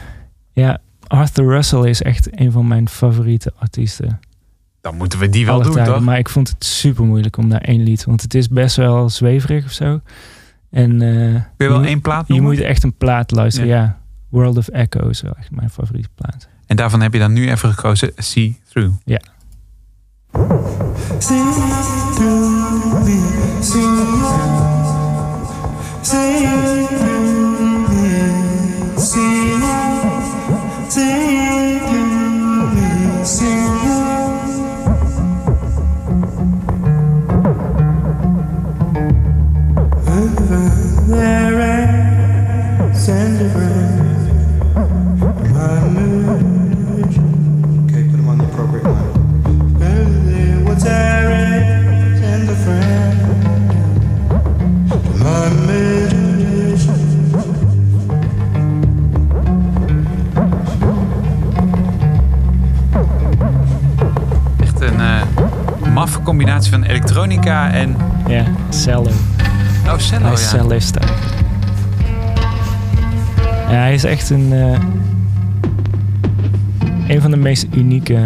ja, Arthur Russell is echt een van mijn favoriete artiesten. Dan moeten we die wel doen, toch? Maar ik vond het super moeilijk om naar één lied. Want het is best wel zweverig of zo. En eh, Kun je wel je, één plaat je noemen? moet echt een plaat luisteren. Ja. World of Echo is wel echt mijn favoriete plaat. En daarvan heb je dan nu even gekozen See Through. Ja. Sing to me, sing, sing. Echt een maffe combinatie van elektronica en... Ja, cello. Oh, cello, hij ja. is cellist eigenlijk. Ja, hij is echt een... eh, een van de meest unieke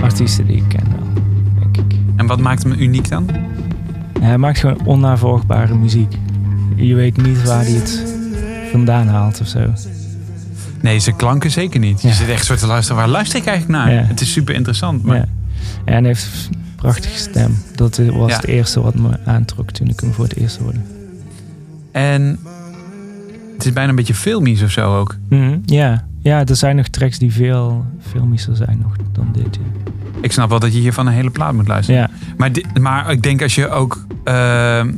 artiesten die ik ken wel, denk ik. En wat maakt hem uniek dan? Hij maakt gewoon onnavolgbare muziek. Je weet niet waar hij het vandaan haalt of zo. Nee, zijn klanken zeker niet. Je Ja. zit echt zo te luisteren. Waar luister ik eigenlijk naar? Ja. Het is super interessant. Maar Ja. En hij heeft een prachtige stem. Dat was het eerste wat me aantrok toen ik hem voor het eerst hoorde. En het is bijna een beetje filmisch of zo ook. Mhm, Ja. ja, er zijn nog tracks die veel filmischer zijn nog dan dit. Ik snap wel dat je hiervan een hele plaat moet luisteren. Ja. Maar, maar ik denk als je ook... ehm,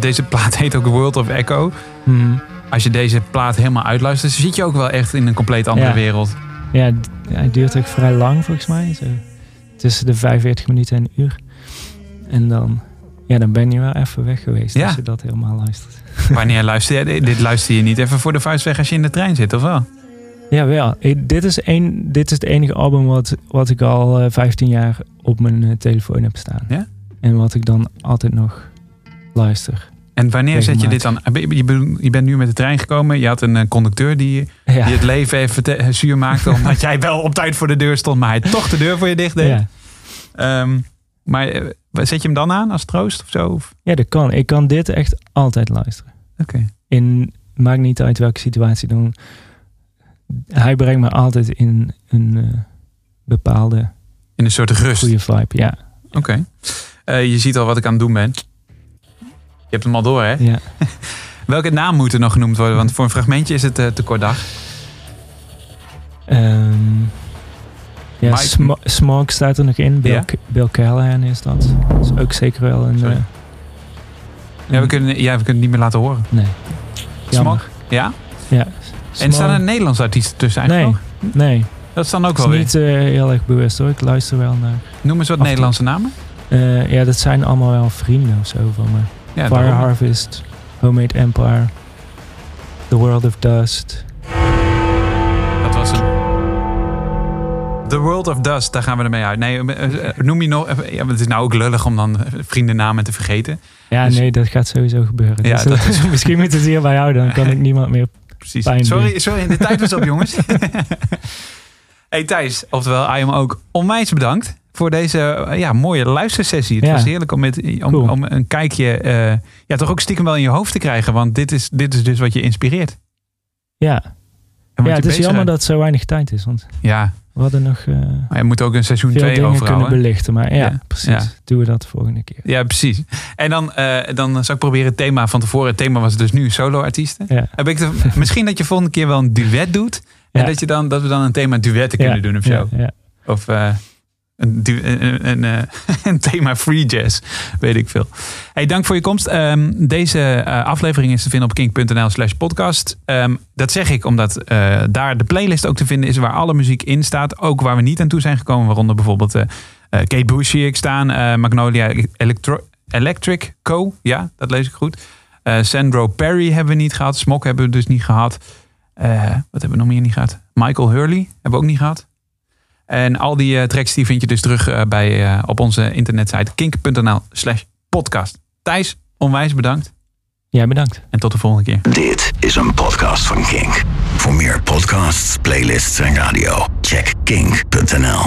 deze plaat [LAUGHS] heet ook World of Echo. Mhm. Als je deze plaat helemaal uitluistert... zit je ook wel echt in een compleet andere Ja. wereld. Ja, hij duurt ook vrij lang volgens mij. Zo. Tussen de 45 minuten en een uur. En dan, ja, dan ben je wel even weg geweest Ja. als je dat helemaal luistert. [LAUGHS] Wanneer luister je... Dit luister je niet even voor de vuist weg als je in de trein zit, of wel? Ja, wel. Ik- dit, is een, dit is het enige album wat, wat ik al eh, 15 jaar op mijn eh, telefoon heb staan. Ja? En wat ik dan altijd nog luister. En wanneer zet je dit dan... Je bent- nu met de trein gekomen. Je had een eh, conducteur die, Ja. die het leven even te- zuur maakte... [LAUGHS] omdat jij wel op tijd voor de deur stond... maar hij toch de deur voor je dicht deed. Ja. Ehm, maar eh, zet je hem dan aan als troost of zo? Ja, dat kan. Ik kan dit echt altijd luisteren. Oké. In, maakt niet uit welke situatie dan. Hij brengt me altijd in een eh, bepaalde In een soort rust. goede vibe. Ja, Oké. Eh, je ziet al wat ik aan het doen ben. Je hebt hem al door, hè? ja. [LAUGHS] Welke naam moet er nog genoemd worden? Want voor een fragmentje is het eh, te kort dag. Ehm, ja, Sm- Smog staat er nog in. Bill, Ja? Bill Callahan is dat. Dat is ook zeker wel een... Sorry. eh, Ja, we kunnen, ja, we kunnen het niet meer laten horen. Nee. Jammer. Smok? Ja? Ja. En staan er Nederlandse artiesten tussen eigenlijk Nee, nog? nee. Dat is dan ook wel is weer. niet heel erg bewust hoor. Ik luister wel naar... Noem eens wat. Nederlandse namen. Eh, ja, dat zijn allemaal wel vrienden of zo van me. Ja, Fire daarom. Harvest, Homemade Empire, The World of Dust. Dat was hem. The World of Dust, daar gaan we ermee uit. Nee, eh, eh, noem je nog... Ja, het is nou ook lullig om dan vriendennamen te vergeten. Ja, Dus- nee, dat gaat sowieso gebeuren. Ja, Dus, dat [LAUGHS] is- misschien moet het hierbij houden, dan kan ik [LAUGHS] niemand meer... Precies. Pijn Sorry, doen. sorry, de tijd was op, jongens. [LAUGHS] hey Thijs, oftewel I am ook onwijs bedankt voor deze eh, ja, mooie luistersessie. Het Ja. was heerlijk om, met, om, Cool. om een kijkje, eh, ja, toch ook stiekem wel in je hoofd te krijgen. Want dit is, dit is dus wat je inspireert. Ja, ja het is jammer dat het zo weinig tijd is. Want Ja, we hadden nog eh, maar je moet ook een seizoen veel 2 dingen kunnen belichten. Maar ja, Ja, precies. ja. Doen we dat de volgende keer. Ja, precies. En dan, eh, dan zou ik proberen het thema van tevoren. Het thema was dus nu solo-artiesten. Heb ik de- [LAUGHS] misschien dat je volgende keer wel een duet doet. En dat, je dan, dat we dan een thema duetten kunnen doen of zo. Of een, een, eh, [LAUGHS] een thema free jazz. Weet ik veel. Hey, dank voor je komst. Ehm, deze eh, aflevering is te vinden op kink.nl slash podcast. Ehm, dat zeg ik omdat eh, daar de playlist ook te vinden is waar alle muziek in staat. Ook waar we niet aan toe zijn gekomen. Waaronder bijvoorbeeld eh, Kate Bush zie ik staan. Magnolia Electric Co. Ja, dat lees ik goed. Sandro Perry hebben we niet gehad. Smok hebben we dus niet gehad. Eh, wat hebben we nog meer niet gehad? Michael Hurley hebben we ook niet gehad. En al die eh, tracks die vind je dus terug eh, bij, eh, op onze internetsite kink.nl slash podcast. Thijs, onwijs bedankt. Jij bedankt. En tot de volgende keer. Dit is een podcast van Kink. Voor meer podcasts, playlists en radio, check kink.nl.